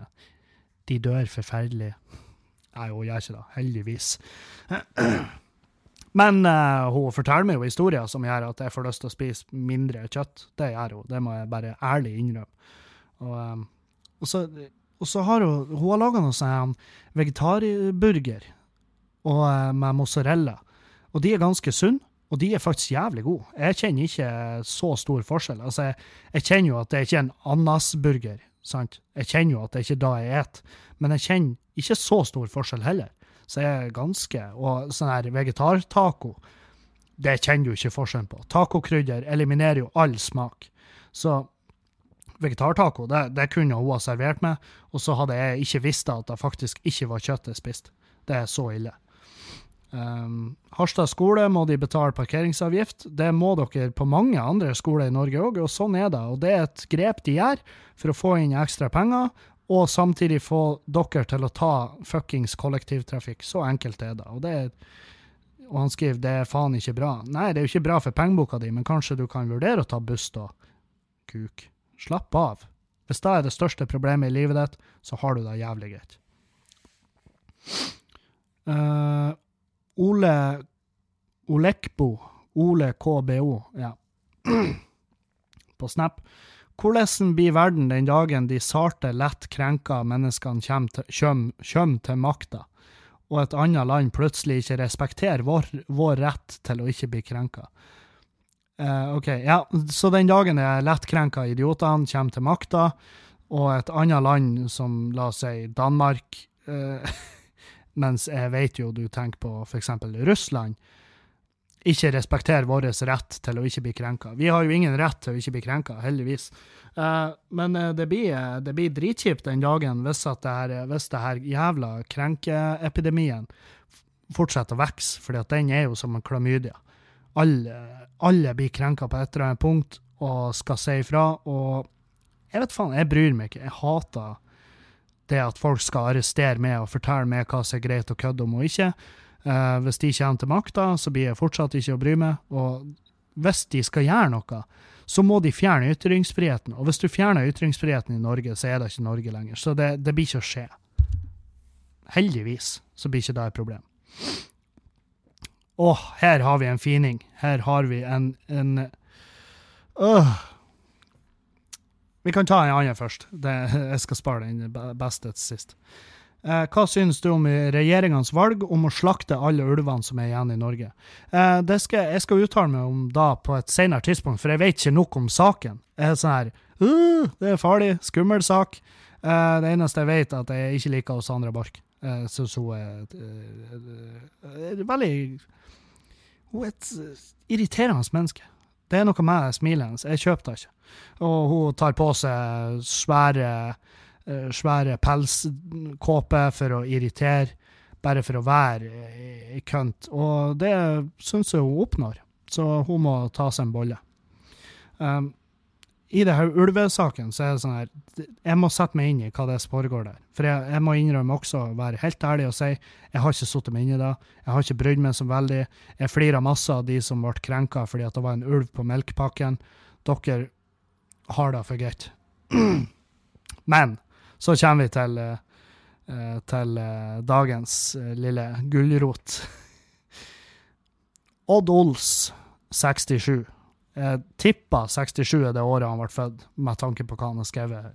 De dør forferdelig. Nei, hun gjør ikke det. Heldigvis. [clears throat] Men uh, hun forteller meg jo historier som gjør at jeg får lyst til å spise mindre kjøtt. Det gjør hun, det må jeg bare ærlig innrømme. Og, um, og, så, og så, har hun hun har laga noe sånn vegetarburger og, uh, med mozzarella. Og de er ganske sunne, og de er faktisk jævlig gode. Jeg kjenner ikke så stor forskjell. Altså, jeg, jeg kjenner jo at det er ikke en ananasburger, sant? Jeg kjenner jo at det er ikke da jeg spiser, men jeg kjenner ikke så stor forskjell heller så er det ganske Og sånn her vegetartaco, det kjenner du ikke forskjellen på. Tacokrydder eliminerer jo all smak. Så vegetartaco, det, det kunne hun ha servert meg, og så hadde jeg ikke visst at det faktisk ikke var kjøtt jeg spiste. Det er så ille. Um, Harstad skole må de betale parkeringsavgift. Det må dere på mange andre skoler i Norge òg, og sånn er det. Og det er et grep de gjør for å få inn ekstra penger, og samtidig få dere til å ta fuckings kollektivtrafikk. Så enkelt er det. Og, det er, og han skriver det er faen ikke bra. Nei, det er jo ikke bra for pengeboka di, men kanskje du kan vurdere å ta buss, da. Kuk. Slapp av. Hvis det er det største problemet i livet ditt, så har du det jævlig greit. Uh, Ole Olekbo. Ole KBO, ja. [clears throat] På Snap. Hvordan blir verden den dagen de sarte, lett krenka menneskene kommer til, makta, og et annet land plutselig ikke respekterer vår, vår rett til å ikke bli krenka? Uh, OK, ja, så den dagen de lettkrenka idiotene kommer til makta, og et annet land som, la oss si, Danmark uh, [laughs] mens jeg vet jo du tenker på f.eks. Russland, ikke respekterer vår rett til å ikke bli krenka. Vi har jo ingen rett til å ikke bli krenka, heldigvis. Uh, men uh, det, blir, det blir dritkjipt den dagen hvis, det her, hvis det her jævla krenkeepidemien fortsetter å vokse, for den er jo som en klamydia. Alle, alle blir krenka på et eller annet punkt og skal si ifra, og jeg vet faen, jeg bryr meg ikke. Jeg hater det at folk skal arrestere meg og fortelle meg hva som er greit å kødde om og ikke. Uh, hvis de kommer til makta, så blir jeg fortsatt ikke å bry meg. Og hvis de skal gjøre noe, så må de fjerne ytringsfriheten. Og hvis du fjerner ytringsfriheten i Norge, så er det ikke Norge lenger. Så det, det blir ikke å skje. Heldigvis så blir ikke det et problem. Å, her har vi en fining. Her har vi en, en øh, vi kan ta en annen først. Det, jeg skal spare den beste til sist. Eh, hva synes du om regjeringens valg om å slakte alle ulvene som er igjen i Norge? Eh, skal, jeg skal uttale meg om da på et senere tidspunkt, for jeg vet ikke nok om saken. Jeg er sånn her uh, Det er farlig, skummel sak. Eh, det eneste jeg vet, er at jeg ikke liker Sandra Borch. Jeg syns hun er veldig Hun er et irriterende menneske. Det er noe med smilet hennes. Jeg kjøper det ikke. Og hun tar på seg svære, svære pelskåper for å irritere, bare for å være kønt. Og det syns jeg hun oppnår, så hun må ta seg en bolle. Um, i det her ulvesaken så er det sånn her Jeg må sette meg inn i hva det er som foregår der. For jeg, jeg må innrømme også, være helt ærlig og si jeg har ikke sittet meg inn i det. Jeg har ikke brydd meg så veldig. Jeg flirer masse av de som ble krenka fordi at det var en ulv på melkepakken. Dere har det for greit. [clears throat] Men så kommer vi til, uh, til uh, dagens uh, lille gulrot. [laughs] Odd Ols, 67. Jeg tippa 67 er det året han ble født, med tanke på hva han har skrevet.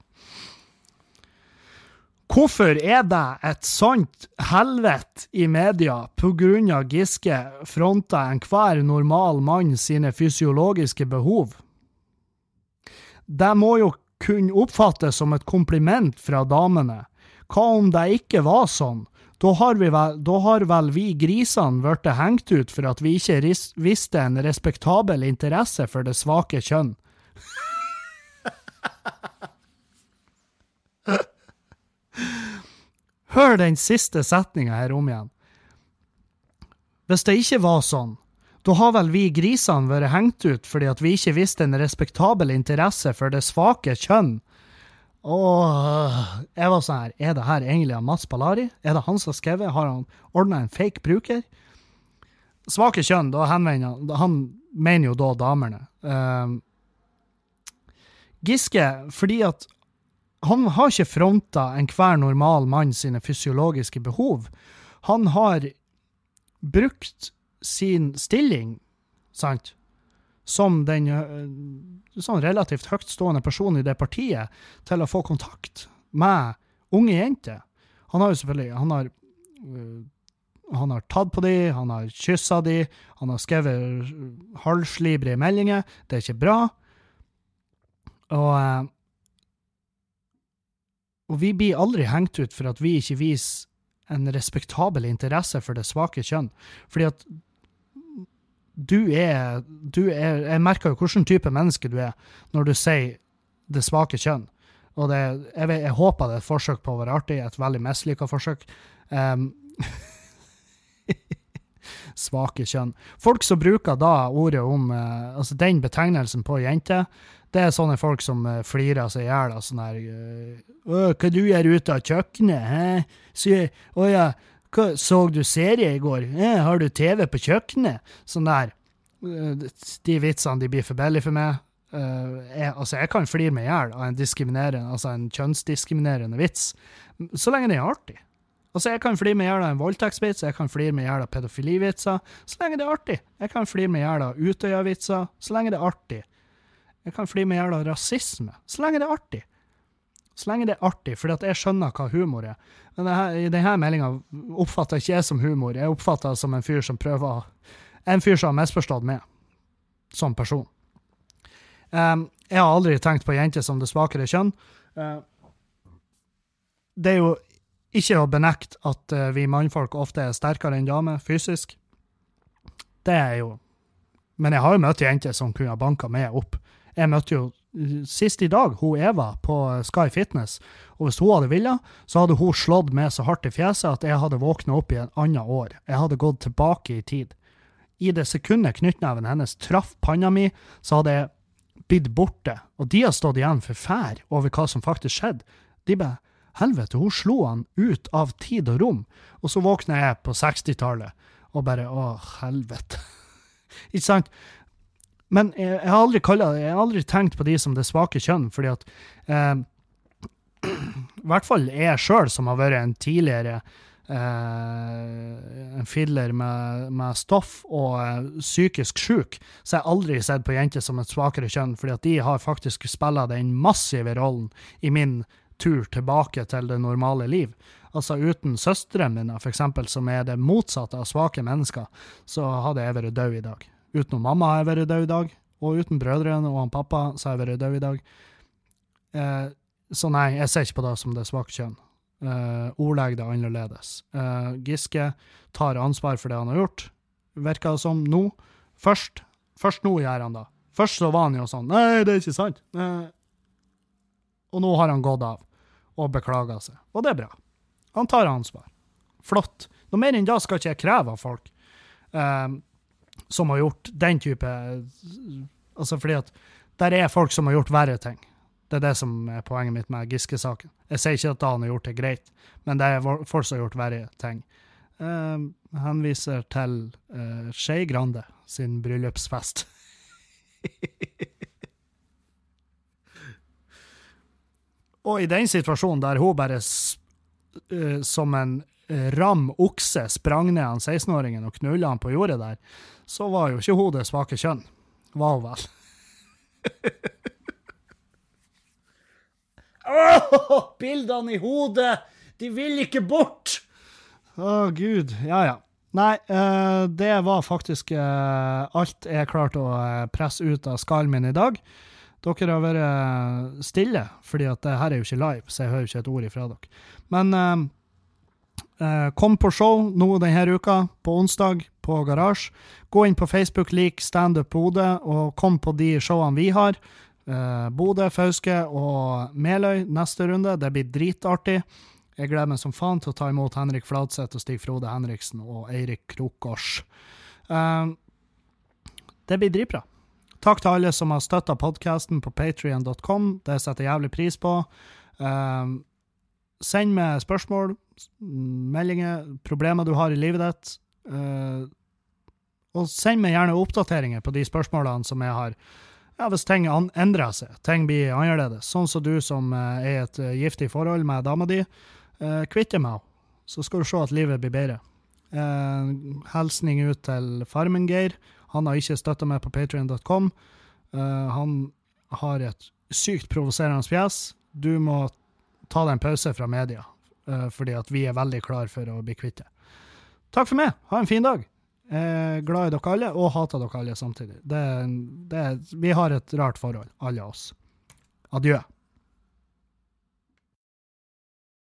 Hvorfor er det et sånt helvete i media av Giske fronter enhver normal mann sine fysiologiske behov? Det må jo kunne oppfattes som et kompliment fra damene. Hva om det ikke var sånn? Da har, vel, da har vel vi grisene blitt hengt ut for at vi ikke visste en respektabel interesse for det svake kjønn. Hør den siste setninga her om igjen. Hvis det ikke var sånn, da har vel vi grisene vært hengt ut fordi at vi ikke visste en respektabel interesse for det svake kjønn. Og jeg var sånn her, er det her egentlig av Mats Palari? Er det han som har skrevet? Har han ordna en fake bruker? Svake kjønn, da henvender han Han mener jo da damene. Uh, Giske, fordi at han har ikke fronta enhver normal mann sine fysiologiske behov. Han har brukt sin stilling, sant, som den eh, sånn relativt høytstående personen i det partiet til å få kontakt med unge jenter. Han har jo selvfølgelig han har, uh, han har tatt på de, han har kyssa de, han har skrevet halvslibrige meldinger. Det er ikke bra. Og, og vi blir aldri hengt ut for at vi ikke viser en respektabel interesse for det svake kjønn. Fordi at du er, du er Jeg merker jo hvilken type menneske du er når du sier det svake kjønn. Og det, jeg, jeg, håper det er et forsøk på å være artig, et veldig mislykka forsøk. Um, [laughs] svake kjønn. Folk som bruker da ordet om uh, Altså den betegnelsen på jente, det er sånne folk som uh, flirer seg i hjel av sånn her uh, 'Hva du gjør ute av kjøkkenet?' Hæ? Så, å ja, hva, så du serie i går? Eh, har du TV på kjøkkenet? Sånn der. Uh, de vitsene de blir for billige for meg. Uh, jeg, altså, jeg kan flire meg i hjel av en, diskriminerende, altså en kjønnsdiskriminerende vits, så lenge den er artig. Altså, Jeg kan flire meg i hjel av en voldtektsvits, jeg kan flire meg i hjel av pedofilivitser, så lenge det er artig. Jeg kan flire meg i hjel av Utøya-vitser, så lenge det er artig. Jeg kan flire meg i hjel av rasisme, så lenge det er artig. Så lenge det er artig, at jeg skjønner hva humor er. Men her, i denne meldinga oppfatter jeg ikke jeg som humor, jeg oppfatter det som en fyr som prøver En fyr som har misforstått meg, som person. Um, jeg har aldri tenkt på jenter som det svakere kjønn. Uh, det er jo ikke å benekte at uh, vi mannfolk ofte er sterkere enn damer fysisk. Det er jo Men jeg har jo møtt jenter som kunne ha banka meg opp. Jeg møtte jo sist i dag hun Eva på Sky Fitness, og hvis hun hadde villet, så hadde hun slått meg så hardt i fjeset at jeg hadde våkna opp i en annet år. Jeg hadde gått tilbake i tid. I det sekundet knyttneven hennes traff panna mi, så hadde jeg blitt borte, og de har stått igjen for fær over hva som faktisk skjedde. De bare Helvete, hun slo han ut av tid og rom. Og så våkna jeg på 60-tallet og bare Å, helvete. [laughs] Ikke sant? Men jeg, jeg, har aldri kallet, jeg har aldri tenkt på de som det svake kjønn, fordi at eh, [clears throat] I hvert fall jeg sjøl, som har vært en tidligere eh, en filler med, med, stoff og eh, psykisk sjuk, så har jeg aldri sett på jenter som et svakere kjønn, fordi at de har faktisk spilla den massive rollen i min tur tilbake til det normale liv. Altså uten søstrene mine, eksempel, som er det motsatte av svake mennesker, så hadde jeg vært død i dag. Uten mamma har jeg vært død i dag, og uten brødrene og han pappa så har jeg vært død i dag. Eh, så nei, jeg ser ikke på det som det svake kjønn Eh, ordlegg det annerledes. Eh, Giske tar ansvar for det han har gjort, virker det som nå. Først, først nå gjør han det. Først så var han jo sånn Nei, det er ikke sant. Eh, og nå har han gått av og beklaga seg. Og det er bra. Han tar ansvar. Flott. Noe mer enn da skal ikke jeg kreve av folk uh, som har gjort den type Altså fordi at der er folk som har gjort verre ting. Det er det som er poenget mitt med Giske-saken. Jeg sier ikke at han har gjort det greit, men det er folk som har gjort verre ting. Uh, henviser til uh, Skei Grande sin bryllupsfest. [laughs] Og i den situasjonen der hun bare uh, som en ram okse sprang ned han 16-åringen og knulla han på jordet der, så var jo ikke hun det svake kjønn. Var hun vel? [laughs] Åh, bildene i hodet! De vil ikke bort! Å, gud. Ja, ja. Nei, uh, det var faktisk uh, alt jeg klarte å uh, presse ut av skallen min i dag. Dere har vært stille, fordi at det her er jo ikke live, så jeg hører ikke et ord ifra dere. Men kom på show nå denne uka, på onsdag, på Garasje. Gå inn på Facebook, lik Standup Bodø, og kom på de showene vi har. Uh, Bodø, Fauske og Meløy neste runde. Det blir dritartig. Jeg gleder meg som faen til å ta imot Henrik Fladseth og Stig Frode Henriksen og Eirik Krokås. Uh, det blir dritbra. Takk til alle som har støtta podkasten på patrion.com. Det setter jeg jævlig pris på. Uh, send meg spørsmål, meldinger, problemer du har i livet ditt. Uh, og send meg gjerne oppdateringer på de spørsmålene som jeg har ja, hvis ting endrer seg, ting blir annerledes, sånn som du som eh, er i et eh, giftig forhold med dama di, Uh, kvitt deg så skal du se at livet blir bedre. Uh, Hilsning ut til Farmen-Geir. Han har ikke støtta meg på patrion.com. Uh, han har et sykt provoserende fjes. Du må ta deg en pause fra media, eh, fordi at vi er veldig klar for å bli kvitt det. Takk for meg. Ha en fin dag. Er glad i dere alle, og hater dere alle samtidig. Det, det, vi har et rart forhold, alle oss. Adjø.